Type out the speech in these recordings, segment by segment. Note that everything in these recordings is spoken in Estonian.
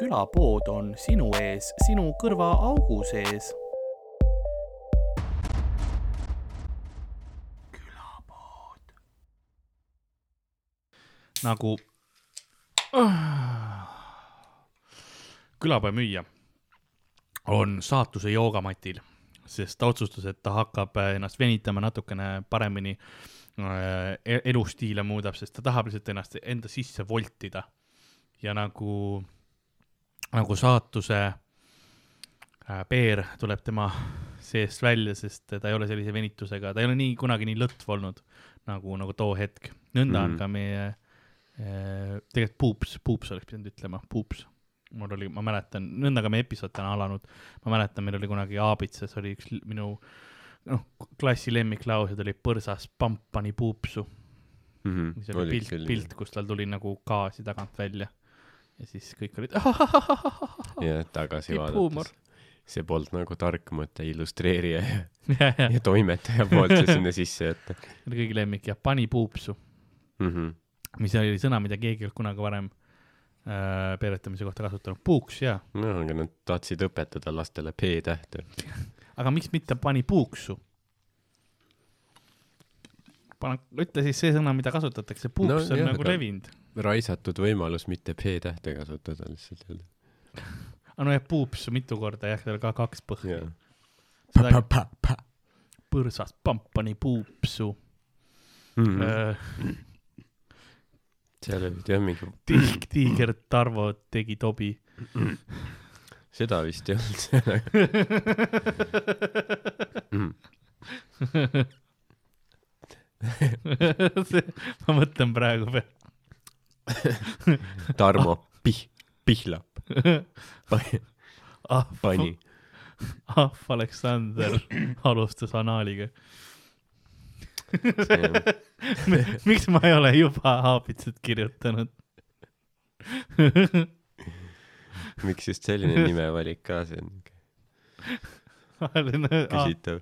külapood on sinu ees, sinu kõrvaaugu sees. külapood. nagu külapoe müüja on saatuse joogamatil, sest ta otsustas, et ta hakkab ennast venitama natukene paremini äh, elustiile muudab, sest ta tahab lihtsalt ennast enda sisse voltida. ja nagu, nagu saatuse äh, peer tuleb tema seest välja, sest ta ei ole sellise venitusega, ta ei ole nii kunagi nii lõtv olnud nagu, nagu too hetk. nõnda mm. on ka meie äh,, tegelikult puups, puups oleks pidanud ütlema, puups mul oli, ma mäletan, nõnda ka meie episood täna alanud, ma mäletan, meil oli kunagi Aabitsas oli üks minu noh, klassi lemmiklaused oli põrsas pampani puupsu mm. -hmm. see oli pilt, pilt, kus tal tuli nagu gaasi tagant välja ja siis kõik olid. ja tagasi vaadates, see polnud nagu tark mõte illustreerija ja, ja, ja. ja toimetaja poolt see sinna sisse jätta. see oli kõigi lemmik jah, pani puupsu mm. -hmm. mis oli sõna, mida keegi ei olnud kunagi varem äh, peeretamise kohta kasutanud, puuks jaa. no aga nad tahtsid õpetada lastele P-tähte aga miks mitte pani puuksu? pane, ütle siis see sõna, mida kasutatakse, puuks no, on jah, nagu levinud. Raisatud võimalus mitte P-tähte kasutada lihtsalt öelda. aga nojah, puupsu mitu korda jah, seal ka kaks põhja. põrsas pampani puupsu mm. -hmm. seal olid jah mingi. tilk, tiiger, Tarvo tegi tobi seda vist ei olnud sellega mm. ma mõtlen praegu peale Tarmo Pih-, Pihlap. Pani, ah, pani. ahv Aleksander alustas anaaliga miks ma ei ole juba Aabitsat kirjutanud? Miks just selline nimevalik ka, see on küsitav.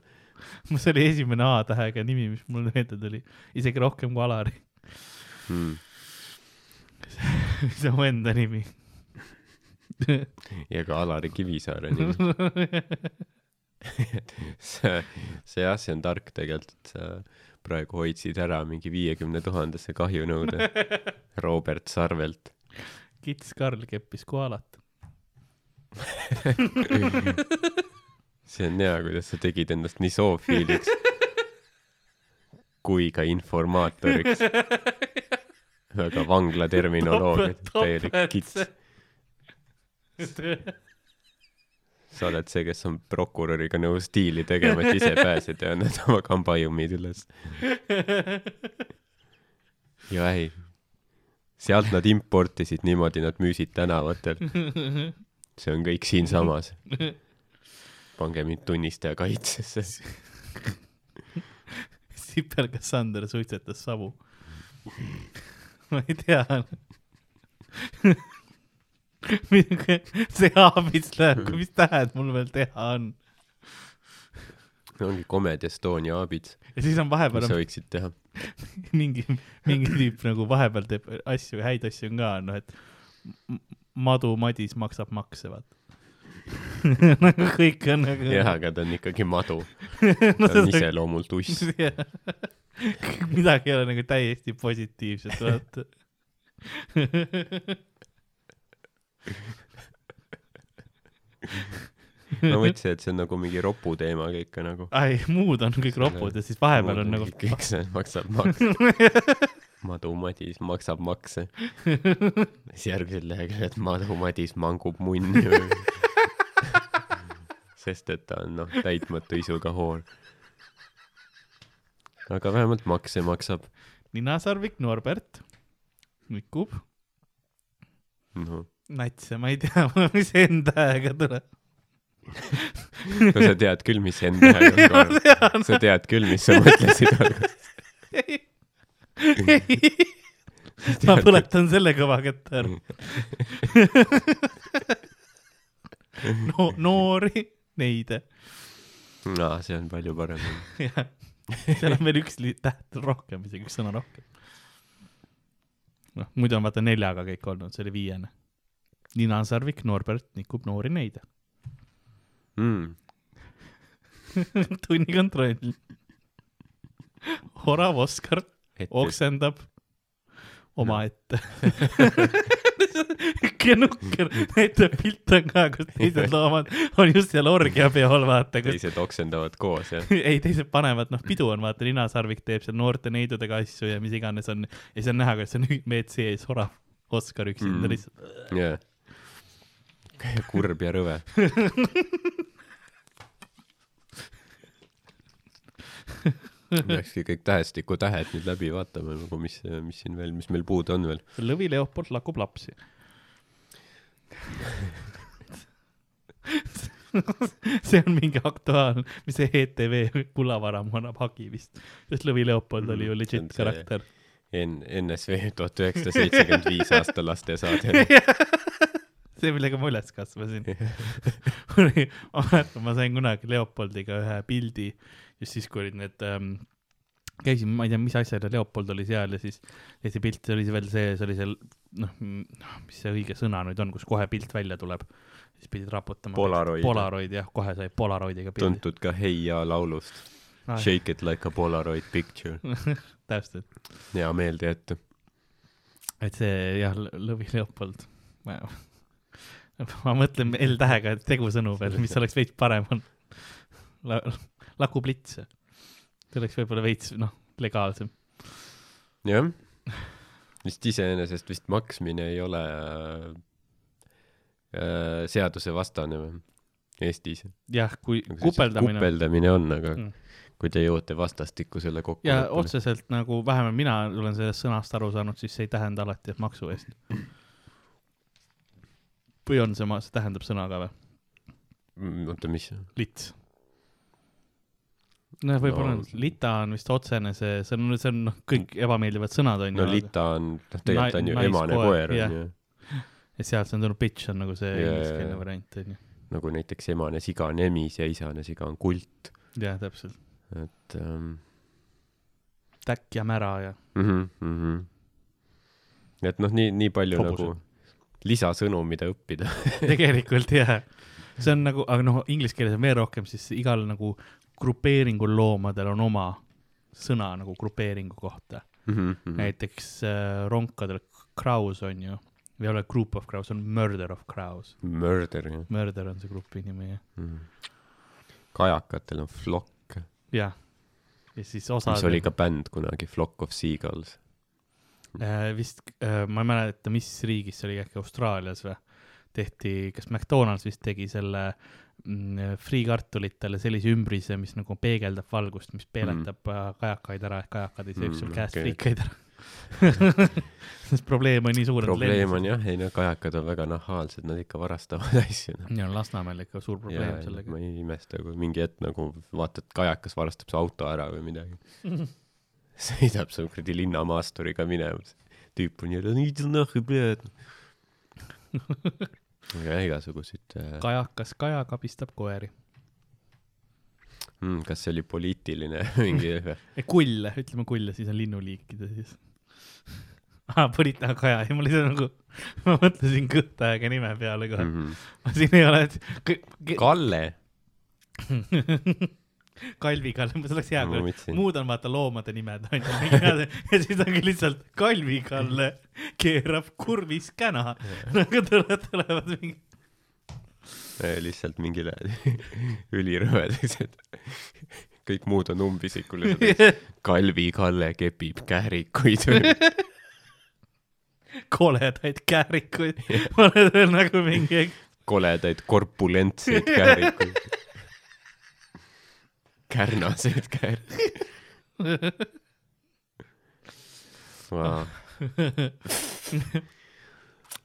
see oli esimene A-tähega nimi, mis mulle meelde tuli, isegi rohkem kui Alari. Hmm.. see on mu enda nimi ja ka Alari Kivisaare nimi see, see jah, see on tark tegelikult, et sa praegu hoidsid ära mingi viiekümne tuhandese kahjunõude Robert Sarvelt. kits Karl keppis koalat see on hea, kuidas sa tegid ennast nii zoofiiliks kui ka informaatoriks. Väga vangla terminoloogia, täielik kits. sa oled see, kes on prokuröriga nõus diili tegema, et ise pääsed ja annad oma kambajõmmid üles. ja ei, sealt nad importisid niimoodi, nad müüsid tänavatel see on kõik siinsamas. pange mind tunnistaja kaitsesse Sipel Kassander suitsetas savu. ma ei tea see aabits läheb, mis tähed mul veel teha on? ongi Comedy Estonia aabits. ja siis on vahepeal. mis sa võiksid teha? mingi, mingi tüüp nagu vahepeal teeb asju, häid asju on ka, noh, et Madu Madis maksab makse, vaata nagu kõik on nagu. jah, aga ta on ikkagi madu ta on iseloomult uss midagi ei ole nagu täiesti positiivset, vaata ma mõtlesin, et see on nagu mingi ropu teema kõik nagu. ei, muud on kõik ropud ja siis vahepeal on nagu. kõik see maksab makse Madu Madis maksab makse. siis järgmisel leheküljel, et Madu Madis mangub munni sest et ta on noh, täitmatu isuga hoor. Aga vähemalt makse maksab. ninasarvik Norbert nikub no.. natse, ma ei tea, mis N-tähega tuleb no sa tead küll, mis N-tähega on. sa tead küll, mis sa mõtlesid alguses ma põletan selle kõva kätte ära no noori neide. aa, see on palju parem. jah, seal on veel üks täht rohkem, isegi üks sõna rohkem. noh, muidu on vaata neljaga kõik olnud, see oli viiene. ninasarvik Norbert nikub noori neide. mm.. tunnikontroll. orav Oskar oksendab omaette. siuke nukker, näitab pilt on ka, kus teised loomad on just seal orgiapeol, vaata, kus teised oksendavad koos ja ei, teised panevad, noh, pidu on, vaata, ninasarvik teeb seal noorte neidudega asju ja mis iganes on ja siis on näha, kuidas on WC ees orav Oskar üksinda mm. lihtsalt. yeah.. kurb ja rõve. peakski kõik tähestikutähed nüüd läbi vaatama nagu mis, mis siin veel, mis meil puudu on veel. Lõvi Leopold lakub lapsi. see on mingi aktuaalne, mis see ETV kulavaramu annab hagi vist, sest Lõvi Leopold oli ju Mm, legit karakter. N-, NSV tuhat üheksasada seitsekümmend viis aasta lastesaade. see, millega ma üles kasvasin. ma mäletan, ma sain kunagi Leopoldiga ühe pildi just siis, kui olid need ähm,, käisin, ma ei tea, mis asjad ja Leopold oli seal ja siis see pilt oli see veel see, see oli seal noh, mis see õige sõna nüüd on, kus kohe pilt välja tuleb, siis pidid raputama. Polaroid. Polaroid jah, kohe sai Polaroidiga pildi. tuntud ka Hei ja laulust. Shake it like a Polaroid picture. täpselt, hea meelde jätta. et see jah, Lõvi Leopold. ma ma mõtlen L-tähega tegusõnu veel, mis oleks veits parem on La,. Laku Plits, see oleks võib-olla veits noh, legaalsem. jah. vist iseenesest vist maksmine ei ole äh, seadusevastane või? Eestis. jah, kui kupeldamine. kupeldamine on, aga Mm. kui te jõuate vastastikusele ja kokkuleppele. otseselt nagu vähemalt mina olen sellest sõnast aru saanud, siis see ei tähenda alati, et maksu eest. või on see, see tähendab sõna ka või? Mm, oota, mis? lits. noh, võib-olla No- on, lita on vist otsene see, see on, see on noh, kõik ebameeldivad sõnad on no ju. lita on, noh tegelikult on ju emane koer on ju. ja sealt see on tulnud bitch on nagu see ingliskeelne variant on ju. nagu näiteks emane siga on emis ja isane siga on kult, jah, täpselt. et ähm, täkk ja mära ja mm. -hmm. et noh, nii, nii palju Hobused. nagu lisasõnu, mida õppida. tegelikult jah, see on nagu, aga noh, inglise keeles on veel rohkem, siis igal nagu grupeeringul loomadel on oma sõna nagu grupeeringu kohta mm. -hmm. näiteks äh, ronkadel crows on ju, ei ole group of crows, on murder of crows. Murder jah Murder on see grupi nimi jah, mm.. kajakatel on flock, jah. ja siis osa mis oli ka bänd kunagi, Flock of Seagulls. äh, vist äh,, ma ei mäleta, mis riigis see oli, äkki Austraalias või, tehti, kas McDonalds vist tegi selle mm, friikartulitele sellise ümbrise, mis nagu peegeldab valgust, mis peeletab mm. kajakaid ära, et kajakad ei sööks Mm, sul käest okei. friikaid ära. sest probleem on nii suur. probleem on jah, ei no kajakad on väga nahaalsed, nad ikka varastavad asju no.. ja Lasnamäel ikka suur probleem ja sellega. ma ei imesta, kui mingi hetk nagu vaatad, kajakas varastab su auto ära või midagi. sõidab su kuradi linnamaasturiga minema. tüüp on jälle, nii nahku pead. Aga igasuguseid äh,, kajakas kaja kabistab koeri. mm, kas see oli poliitiline mingi kull, ütleme kull ja siis on linnuliikide siis. aa, Põrita kaja ja mul lihtsalt nagu, ma mõtlesin kõhtaega nime peale kohe mm. mm. -hmm. siin ei ole, et Kalle. Kalvi Kalle, see oleks hea, ma kui muud on vaata loomade nimed onju, ja siis ongi lihtsalt Kalvi Kalle keerab kurvis käna, nagu tulevad, tulevad mingi, lihtsalt mingile ülirõvedaks, et kõik muud on umbisikulised. Kalvi Kalle kepib kährikuid. koledaid käärikuid, ma olen veel nagu mingi, koledaid korpulentseid kährikuid. Kärnaseid kährikuid. Wow.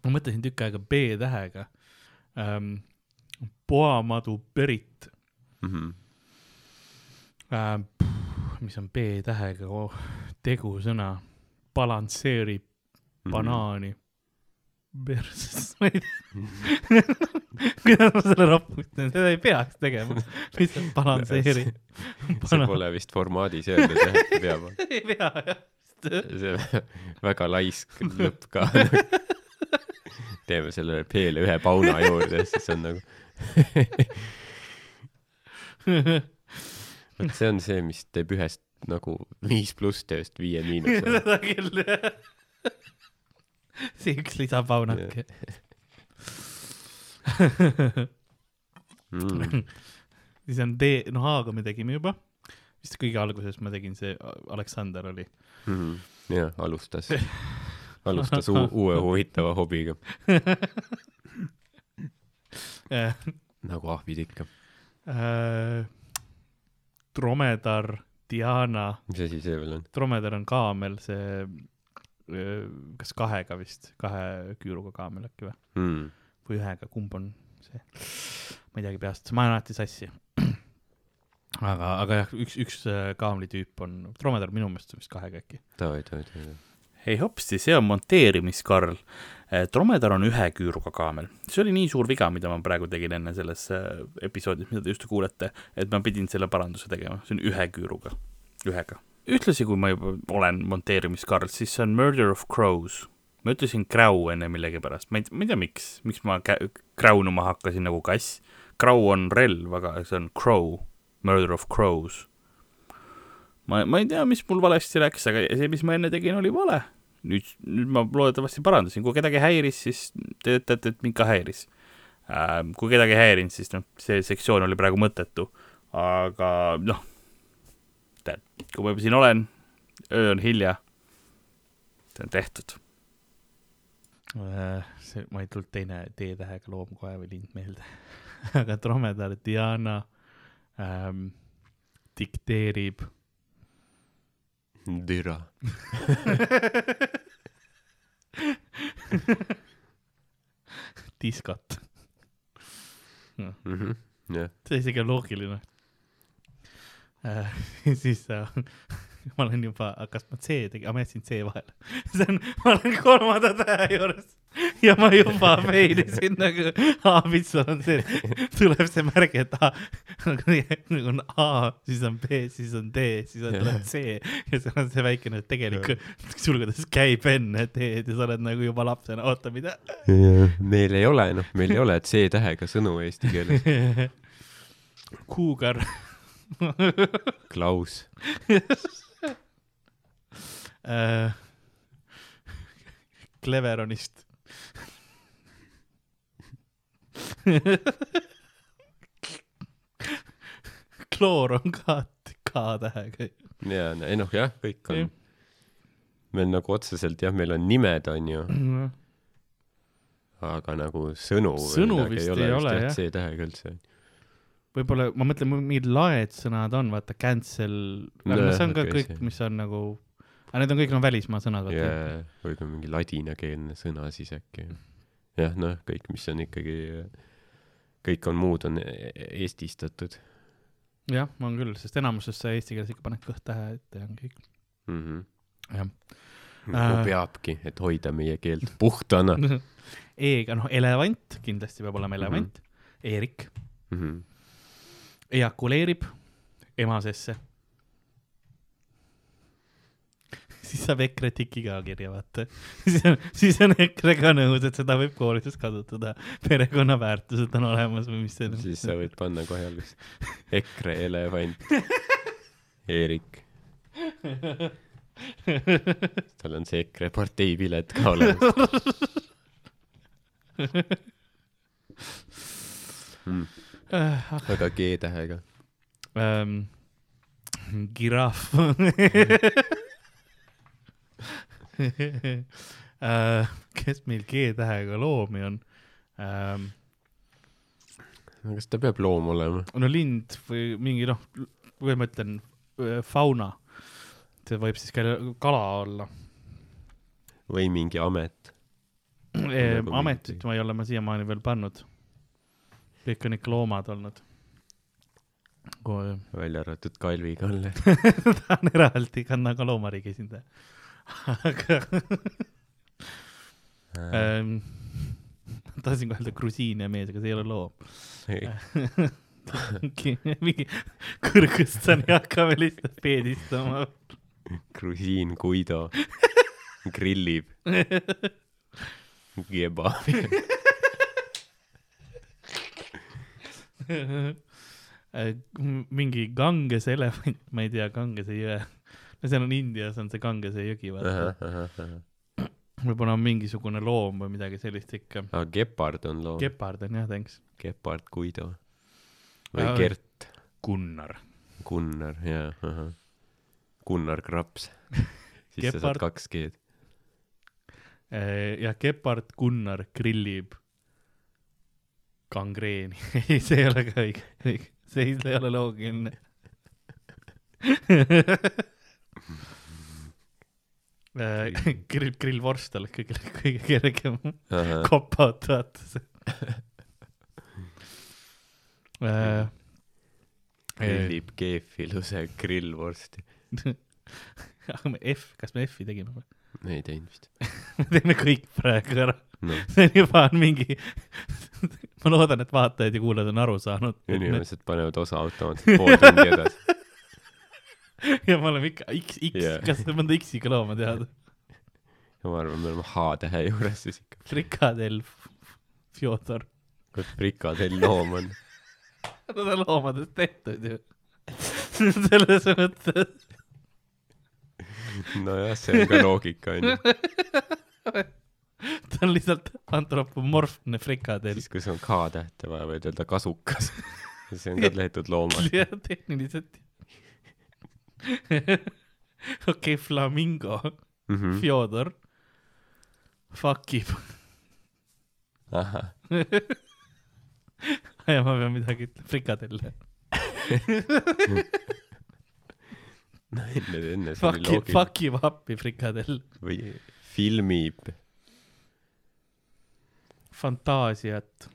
ma mõtlesin tükk aega B-tähega ähm,. Poamadu Berit Mm -hmm. ähm,, mis on B-tähega oh,, tegusõna, balansseerib Mhm. banaani perses, ma ei tea, kuidas ma selle raputan, seda ei peaks tegema, lihtsalt balansseeri. see pole vist formaadis öeldud jah, et peab. ei pea jah, see väga laisk lõpp ka. teeme sellele P-le ühe pauna juurde, siis on nagu vot see on see, mis teeb ühest nagu viis pluss tööst viie miinuse. seda küll, jah. see üks lisapaunake. Mm. siis on D, noh A-ga me tegime juba. vist kõige alguses ma tegin see, Aleksander oli. Mm. jah, alustas, alustas uu- uue huvitava hobiga, nagu ahvid ikka. Äh, dromedar, Diana, mis asi see veel on? dromedar on kaamel, see kas kahega vist, kahe küüruga kaamel äkki või, Mm. või ühega, kumb on see? ma ei teagi peast, ma olen alati sassi. aga, aga jah, üks, üks äh, kaamlitüüp on, dromedar minu meelest on vist kahega äkki. davai, davai, davai. ei hopsti, see on monteerimiskarl. Dromedar on ühe küüruga kaamel. see oli nii suur viga, mida ma praegu tegin enne selles äh, episoodis, mida te just kuulete, et ma pidin selle paranduse tegema, see on ühe küüruga, ühega. ühtlasi, kui ma juba olen monteerimiskarl, siis see on Murder of Crows. ma ütlesin Crow enne millegipärast, ma ei, ma ei tea, miks, miks ma kräunuma hakkasin nagu kass. Crow on relv, aga see on Crow, Murder of Crows ma, ma ei tea, mis mul valesti läks, aga see, mis ma enne tegin, oli vale. nüüd, nüüd ma loodetavasti parandasin, kui kedagi häiris, siis te ütlete, et mind ka häiris äh,. kui kedagi häirinud, siis noh, see sektsioon oli praegu mõttetu, aga noh, tead, kui ma juba siin olen, öö on hilja, see on tehtud. see, ma ei tulnud teine D-tähega loom kohe või lind meelde, aga dromedar Diana ähm, dikteerib türa. diskot. Mhm. jah, see isegi on loogiline äh,. siis äh, ma olen juba, kas ma C tegin, ma jätsin C vahele. see on, ma olen kolmanda tähe juures ja ma juba failisin nagu A-pitsal on see, tuleb see märg, et A nagu on A, siis on B, siis on D, siis on tuleb C ja seal on see väikene tegelik sulgudes käib enne D-d ja sa oled nagu juba lapsena, oota, mida? meil ei ole, noh, meil ei ole C-tähega sõnu eesti keeles. kuugar Klaus, äh, Cleveronist. kloor on ka K-tähega. ja, ei noh, jah, kõik on. meil nagu otseselt jah, meil on nimed, on ju, aga nagu sõnu. Sõnu vist ei ole, jah. C-tähega üldse. Võib-olla ma mõtlen, mingid laedsõnad on, vaata cancel, aga Nojah, no see on ka okei, kõik mis on nagu, aga need on kõik no välismaa sõnad, vaata ja, või ka mingi ladinakeelne sõna siis äkki. jah, noh, kõik, mis on ikkagi, kõik on muud, on e- eestistatud jah, on küll, sest enamuses sa eesti keeles ikka paned kõht-tähe ette ja on kõik. mm. -hmm. jah. nagu Äh. peabki, et hoida meie keelt puhtana E-ga, noh, elevant, kindlasti peab olema elevant mm, Mhm. -hmm. Eerik mm. -hmm. Ejakuleerib emasesse. siis saab EKRE tiki ka kirja, vaata. siis on, siis on EKRE ka nõus, et seda võib koolides kasutada. perekonnaväärtused on olemas või mis see on. siis sa võid panna kohe alguses EKRE elevant Eerik. tal on see EKRE parteipilet ka olemas mm.. Aga G-tähega. ähm,. girahv äh,. kes meil G-tähega loomi on ähm,? kas ta peab loom olema? no lind või mingi noh, või ma ütlen öö, fauna. see võib siis ka kala olla. või mingi amet? Nagu ametit ma ei ole ma siiamaani veel pannud. Kõik on ikka loomad olnud. välja arvatud Kalvi Kalle. ta on eraldi, ta on aga loomariigi esindaja. aga ähm, tahtsin kohe öelda grusiinia mees, aga see ei ole loom. mingi kõrgõstsani hakkame lihtsalt peedistama. grusiin Guido grillib. kebabi. Äh, mingi Gangese elevant, ma ei tea, Gangese jõe. no seal on Indias on see Gangese jõgi, vaata. võib-olla on mingisugune loom või midagi sellist ikka. aga gepard on loom. gepard on jah, thanks. Gepard Guido. või Aa, Gert Gunnar. Gunnar, jaa. Gunnar Kraps. siis sa saad Gepard- kaks G-d. Äh, ja Gepard Gunnar grillib kangreeni. ei, see ei ole ka õige, õige, see ei ole loogiline. grill, grillvorst oleks kõige, kõige kergem cop-out, vaata see. Äh, grillib keefiluse grillvorsti. F, kas me F-i tegime või? Ei teinud vist. me teeme kõik praegu ära. noh, see on juba on mingi, ma loodan, et vaatajad ja kuulajad on aru saanud. inimesed panevad osa automaatselt pool tundi edasi. ja me oleme ikka X, X yeah., kas mõnda X-iga looma teada? ja ma arvan, me oleme H-tähe juures siis ikka. frikadell, Fjodor, kus frikadell loom on. nad on loomadest tehtud ju. selles mõttes, nojah, see on ka loogika onju. ta on lihtsalt antropomorfne frikadell. siis, kui sul on K-tähte vaja, võid öelda kasukas. see on ka tehtud loomast. jah, tehniliselt. okei, flamingo, Mhm. Fjodor, fuck ib. ahah, ja ma pean midagi ütlema, frikadell. No enne, enne see oli Fuck ib, loogiline. fuck ib appi, frikadell. või filmib, fantaasiat.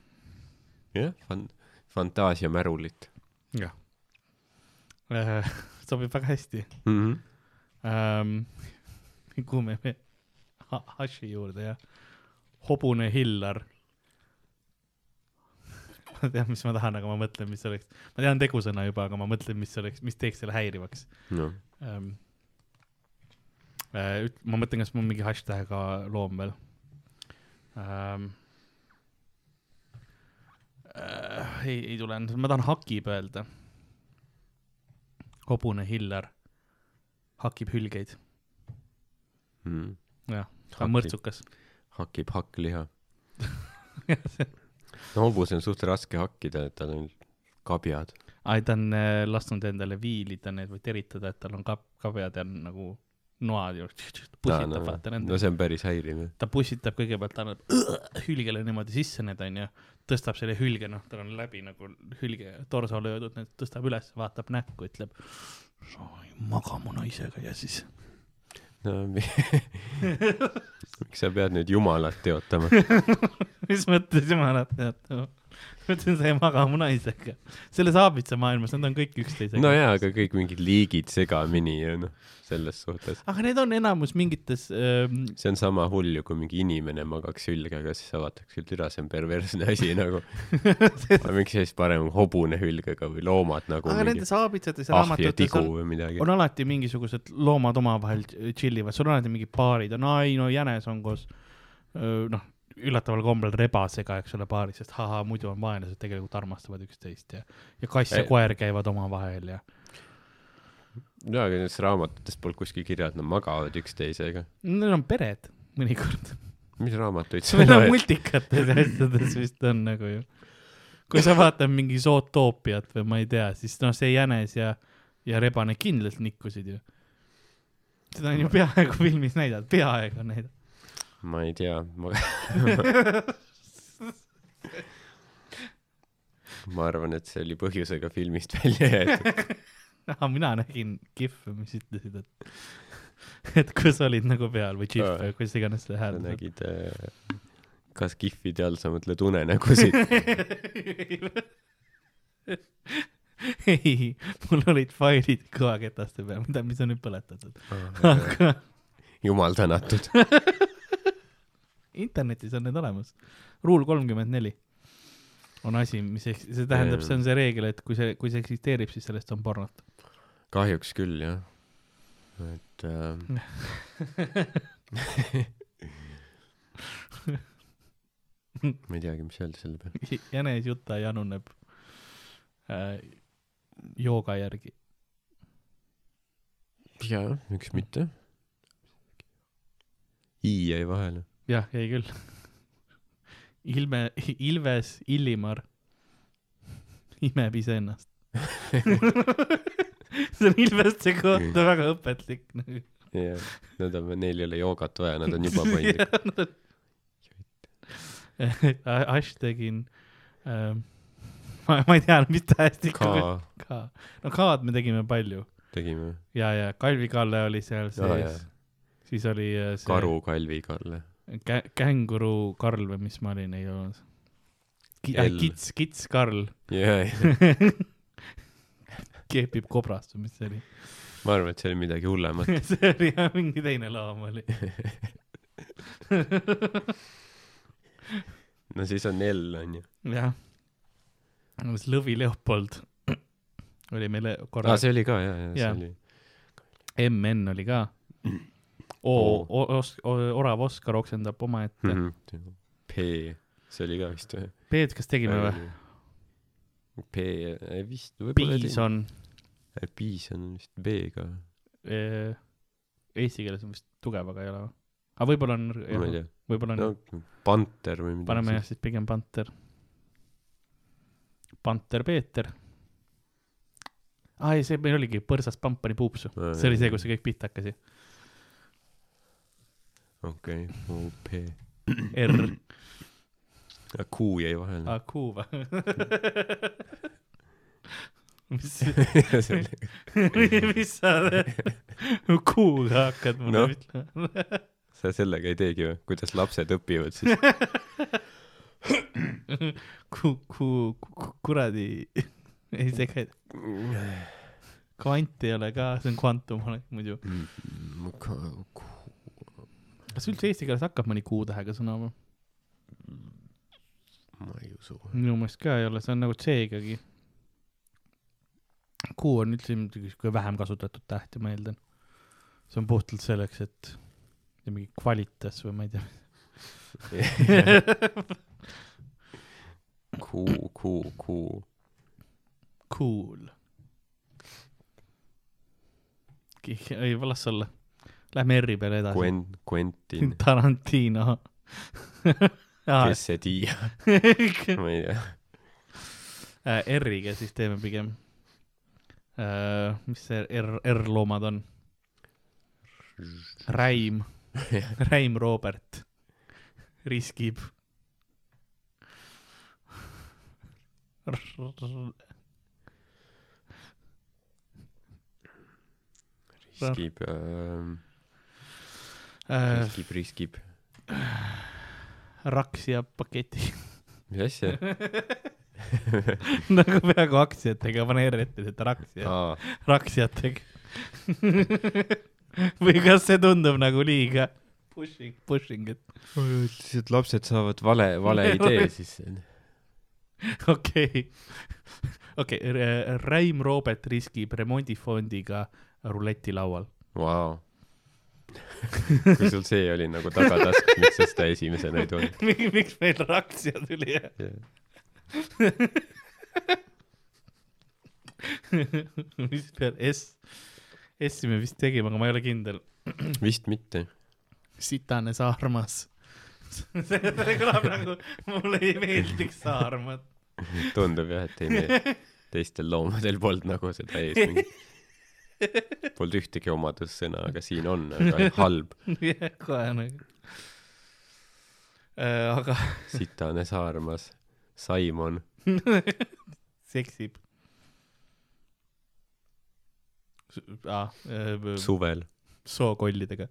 jah, fan-, fantaasiamärulit jah. sobib väga hästi mm. -hmm. ähm,. kuhu me me- ha,, haši juurde jah. hobune Hillar. ma tean, mis ma tahan, aga ma mõtlen, mis oleks, ma tean tegusõna juba, aga ma mõtlen, mis oleks, mis teeks selle häirivaks noh, ähm,. Äh, ma mõtlen, kas mul mingi hashtag'ga loom veel ähm,. Äh, ei, ei tule, ma tahan hakib öelda. hobune Hillar hakib hülgeid, mm. jah, ta on mõrtsukas. hakib hakkliha. no hobus on suht raske hakkida, et tal on kabjad. ai, ta on äh, lasknud endale viilida need või teritada, et tal on kap-, kabjad ja nagu noad ju, pussitab no, vaata nende no see on päris häiriv ta pussitab kõigepealt, annab hülgele niimoodi sisse need onju, tõstab selle hülge, noh, tal on läbi nagu hülge torso löödud, tõstab üles, vaatab näkku, ütleb. sa ei maga mu naisega ja siis. No mi- miks sa pead nüüd jumalat teotama? mis mõttes jumalat tead? Ma ütlesin, sa ei maga mu naisega. selles aabitsa maailmas nad on kõik üksteisega. no jaa, aga kõik mingid liigid segamini ja noh, selles suhtes. aga need on enamus mingites ähm,, see on sama hull ju, kui mingi inimene magaks hülgega, siis küll, türa, see on perversne asi nagu. aga miks siis parem hobune hülgega või loomad nagu aga mingi nendes aabitsates ja raamatutes on, on alati mingisugused loomad omavahel chill ivad, sul on alati mingid paarid, no ai, no jänes on koos noh, üllataval kombel rebasega, eks ole, paaris, sest haha, muidu on vaenlased tegelikult armastavad üksteist ja, ja kass ja koer käivad omavahel ja jaa, aga nendes raamatutes polnud kuskil kirja, et nad magavad üksteisega. need on pered mõnikord. mis raamatuid meil on multikates ja asjades vist on nagu ju. kui sa vaatad mingi zootoopiat või ma ei tea, siis noh, see jänes ja, ja rebane kindlalt nikkusid ju. seda on ju peaaegu filmis näidatud, peaaegu on näidatud. Ma ei tea, ma ma arvan, et see oli põhjusega filmist välja jäetud. aga mina nägin kihve, mis ütlesid, et, et kus olid nagu peal või džihve Aa. või kuidas iganes see hääl. nägid äh, kas kihvide all sa mõtled unenägusid? ei, mul olid failid kõvaketaste peal, mida, mis on nüüd põletatud, aga jumal tänatud. internetis on need olemas. Rule kolmkümmend neli on asi, mis, see tähendab, see on see reegel, et kui see, kui see eksisteerib, siis sellest on pornot. kahjuks küll jah. et äh, ma ei teagi, mis öelda selle peale. jänes Juta januneb äh, jooga järgi. jaa, miks mitte. I jäi vahele. jah, jäi küll. Ilme, Ilves Illimar imeb iseennast. see on Ilveste kohta väga õpetlik nagu. jah, nad on, neil ei ole joogat vaja, nad on juba paindlikud. hashtagin ähm,, ma, ma ei tea, mis tähestiku ka ka, no K-d me tegime palju tegime. ja, ja Kalvi Kalle oli seal sees, siis oli äh, see karu Kalvi Kalle. kä-, känguru Karl või mis ma olin, ei olnud Ki,. L. kits, kits Karl jaa, keepib kobrast või mis see oli? ma arvan, et see oli midagi hullemat. see oli jah, mingi teine loom oli. no siis on L onju. jah. Lõvi Leopold oli meil korra aa, see oli ka jaa, jaa, see Jaa. oli. MN oli ka. O Oo., Orav Oskar oksendab omaette. Mhm. P, see oli ka vist või? Peet, kas tegime või? P, vist võib-olla. Piison, Piison on vist B-ga, eesti keeles on vist tugev, aga ei ole või? aga võib-olla on, ei võib-olla on no Panter või paneme jah midagi. siis pigem Panter. Panter Peeter. aa ei, see meil oligi Põrsast Pampani puupsu, see oli see, kus see kõik pihta hakkas ju. okei, O, P. R, Q jäi vahele. aa Q või? mis, mis sa Q-ga hakkad mulle Noh. ütlema? sa sellega ei teegi või? kuidas lapsed õpivad siis? Ku-, ku-, kuradi, ei see ka, kvant ei ole ka, see on kvantum muidu. Kas üldse eesti keeles hakkab mõni Q-tähega sõna või? ma ei usu. minu meelest ka ei ole, see on nagu C-gagi. Q on üldse muidugi kõige vähem kasutatud täht ja ma eeldan. see on puhtalt selleks, et mingi kvalitas või ma ei tea. Q, Q, Q. Cool. ei, las olla. Lähme R-i peale edasi. Quen-, Quentin, Tarantino. kes see tiia, ma ei tea. Äh, R-iga siis teeme pigem. mis see R, R-loomad on? Räim, Räim Robert riskib. riskib äh,, Äh, riskib, riskib. Raksia paketi mis asja? nagu peaaegu aktsiatega, pane R ette, et Raksia, aa, Raksiatega. või kas see tundub nagu liiga pushing, pushing, et lihtsalt lapsed saavad vale, vale idee siis. okei, okei, Räim Robert riskib remondifondiga ruletilaual. Vau. kui sul see oli nagu tagataskus, miks sa seda esimesena ei toonud? miks meil Raksia tuli? mis peal S, S-i me vist tegime, aga ma ei ole kindel. vist mitte. sitane saarmas. see see kõlab nagu mulle ei meeldiks saarmad. tundub jah, et ei meeldi. teistel loomadel polnud nagu seda ees mingi. Polnud ühtegi omadussõna, aga siin on, aga halb. jah, kohe nagu. aga sitane saarmas, Saimon, seksib. Ah, suvel. sookollidega.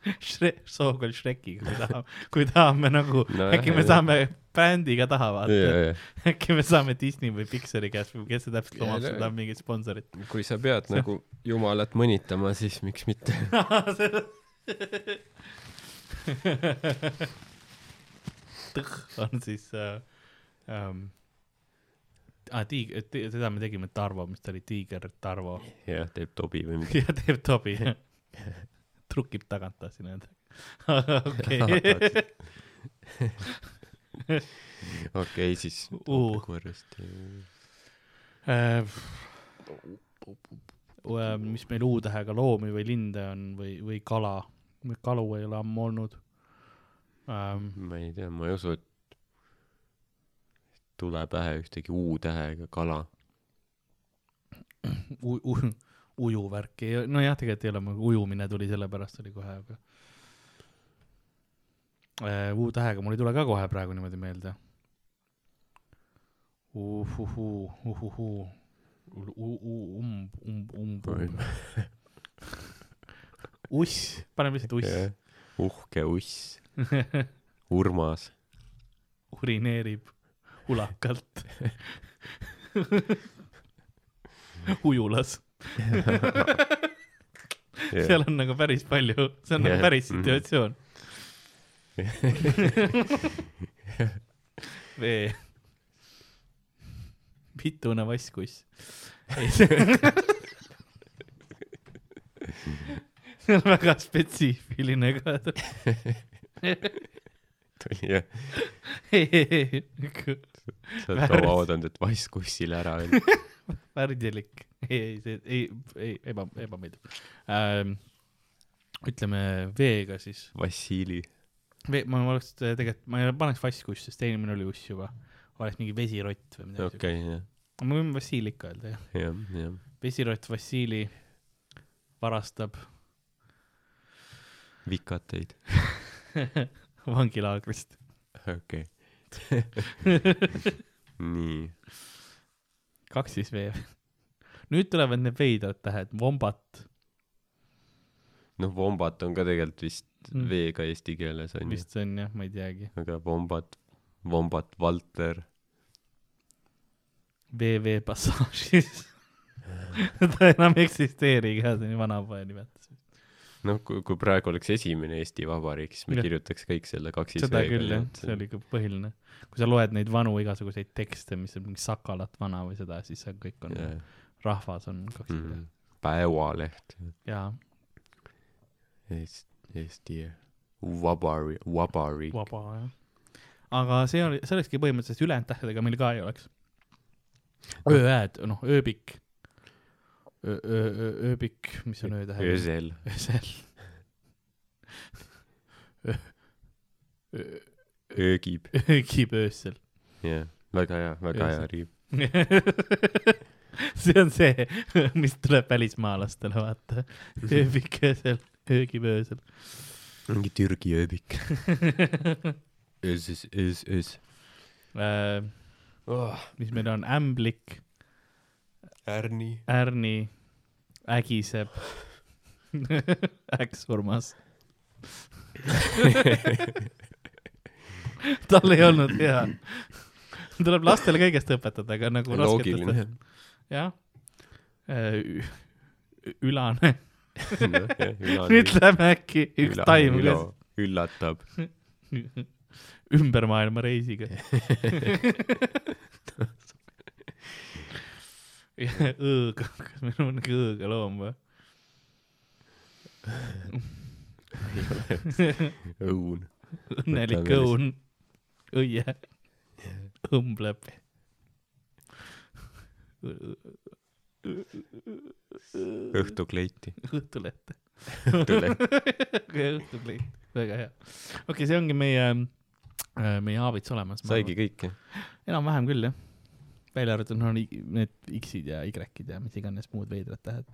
Shre-, sookoll Shrekiga, kui tahame, kui tahame nagu no,, äkki me jah. saame bändiga taha vaata, äkki me saame Disney või Pixari käest või kes see täpselt omab seda mingit sponsorit. kui sa pead nagu jumalat mõnitama, siis miks mitte. tõh on siis äh, ähm, ah, tiig-, seda me tegime Tarvo, mis ta oli, Tiiger Tarvo jah, teeb tobi või midagi. ja teeb tobi trukib tagant tahtsin öelda okei. okei, siis Uh. hoopekorrust. Äh, mis meil U-tähega loomi või linde on või, või kala, kalu ei ole ammu olnud ähm,. ma ei tea, ma ei usu, et tule pähe ühtegi U-tähega kala. u-, u-, ujuvärki, nojah, tegelikult ei ole, ujumine tuli sellepärast oli kohe, aga äh, U-tähega mul ei tule ka kohe praegu niimoodi meelde. uhuhuu, uhuhuu, umb, umb, umb, uss, paneme lihtsalt uss. uhke uss, Urmas. urineerib ulakalt ujulas. Seal on nagu päris palju, see on Jah. nagu päris Mhm. situatsioon. vee. pitune vasskuss. see on väga spetsiifiline ka. tuli jah, sa oled kaua oodanud, et vass kussile ära öelda. värdilik, ei, ei, ei, ei, eba, ebameeldiv ähm,. ütleme veega siis, Vassili. vee, ma oleks tegelikult, ma ei paneks vasskuss, sest eelmine oli uss juba. oleks mingi vesirott või midagi okei, jah, siukest. me võime Vassili ikka öelda, jah. jah, jah. vesirott Vassili varastab vikateid. vangilaagrist. okei. nii, kaks siis V. nüüd tulevad need veidrad tähed, vombat, noh, vombat on ka tegelikult vist Mm. V-ga eesti keeles onju, vist see on jah, ma ei teagi. aga vombat, vombat Valter. VV passaažis ta enam ei eksisteeri ka, see on ju vanapoja nimetus. noh, kui, kui praegu oleks esimene Eesti Vabariik, siis me Jah. kirjutaks kõik selle kaks seda küll jah, see oli ikka põhiline. kui sa loed neid vanu igasuguseid tekste, mis on mingi Sakalat vana või seda, siis see kõik on, yeah. rahvas on kaks mm. mm.. päevaleht, jaa, Eesti, Eesti Vabariik, Vabariik. vaba jah. aga see oli, see olekski põhimõtteliselt ülejäänud tähtedega meil ka ei oleks. öö-ääd, noh, ööbik. ööbik, mis on öötähed? öösel, öösel. öögib, öögib öösel. jah, väga hea, väga hea riim. see on see, mis tuleb välismaalastele, vaata. ööbik öösel, öögib öösel. mingi Türgi ööbik. öös, öös, öös. Äh, mis meil on, ämblik, Ärni. Ärni, ägiseb, äksurmas. tal ei olnud hea. tuleb lastele kõigest õpetada, aga nagu loogiline. jah. ülane, Üla- ütleme äkki üks taim, Ülo üllatab. ümber maailma reisiga. õõg, kas meil on mingi õõga loom või? õun. õnnelik õun, õie, õmbleb. õhtukleiti. õhtulette. Õhtulett. õhtukleit, väga hea. okei okay,, see ongi meie, meie aabits olemas. saigi kõik jah? enam-vähem küll jah. Välja arvatud no, i- need X-id ja Y-id ja mis iganes muud veidrad tähed.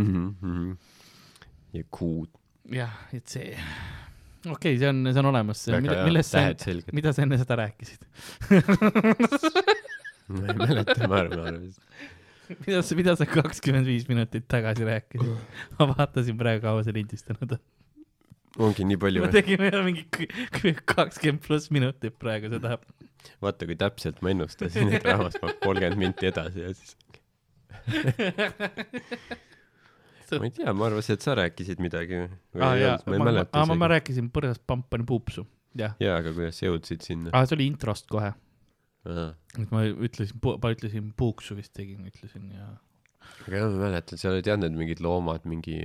Mhm, ja kuud. jah, et see, okei okay,, see on, see on olemas, mille, millest sa mida sa enne seda rääkisid? ma ei mäleta, ma arvan, arvan. mida sa, mida sa kakskümmend viis minutit tagasi rääkisid? ma vaatasin praegu, kaua see lindistanud on. Ongi nii palju me või? tegime jah mingi kakskümmend pluss minutit praegu seda. vaata, kui täpselt ma ennustasin, et rahvas paneb kolmkümmend minti edasi ja siis ma ei tea, ma arvasin, et sa rääkisid midagi. aa jaa, ma ei ma, ma, mäleta ma, ma isegi. rääkisin põrgast pampani puupsu, jah. jaa, aga kuidas sa jõudsid sinna? aa, see oli introst kohe, aga et ma ütlesin, ma ütlesin puuksu vist tegin, ütlesin ja jah, ma mäletan, seal olid jah need mingid loomad, mingi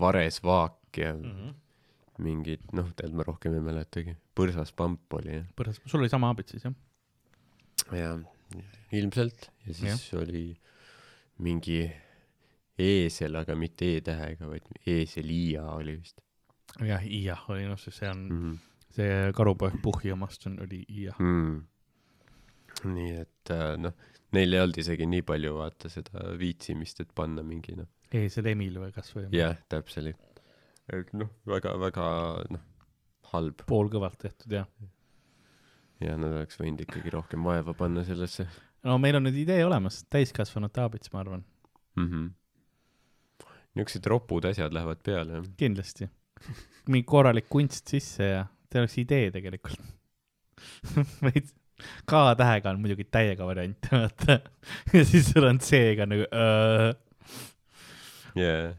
varesvaak ja mm. -hmm. mingid, noh, tegelikult ma rohkem ei mäletagi. põrsas pamp oli jah. põrdas, sul oli sama abits siis jah? ja ilmselt ja siis ja. oli mingi eesel, aga mitte E-tähega, vaid eesel-Iia oli vist jah, Iia oli noh, sest see on mm. -hmm. see karupoeg Puhhi omast on, oli Iia. mm.. nii et äh, noh, neil ei olnud isegi nii palju vaata seda viitsimist, et panna mingi noh, eesel Emil või kasvõi jah, täpselt. noh, väga-väga noh, halb poolkõvalt tehtud ja. ja nad oleks võinud ikkagi rohkem vaeva panna sellesse no meil on nüüd idee olemas, täiskasvanute abits, ma arvan, mm. -hmm. niisugused ropud asjad lähevad peale jah. kindlasti. mingi korralik kunst sisse ja see oleks idee tegelikult. veits K-tähega on muidugi täiega variant, vaata. ja siis sul on C-ga nagu öö, jaa.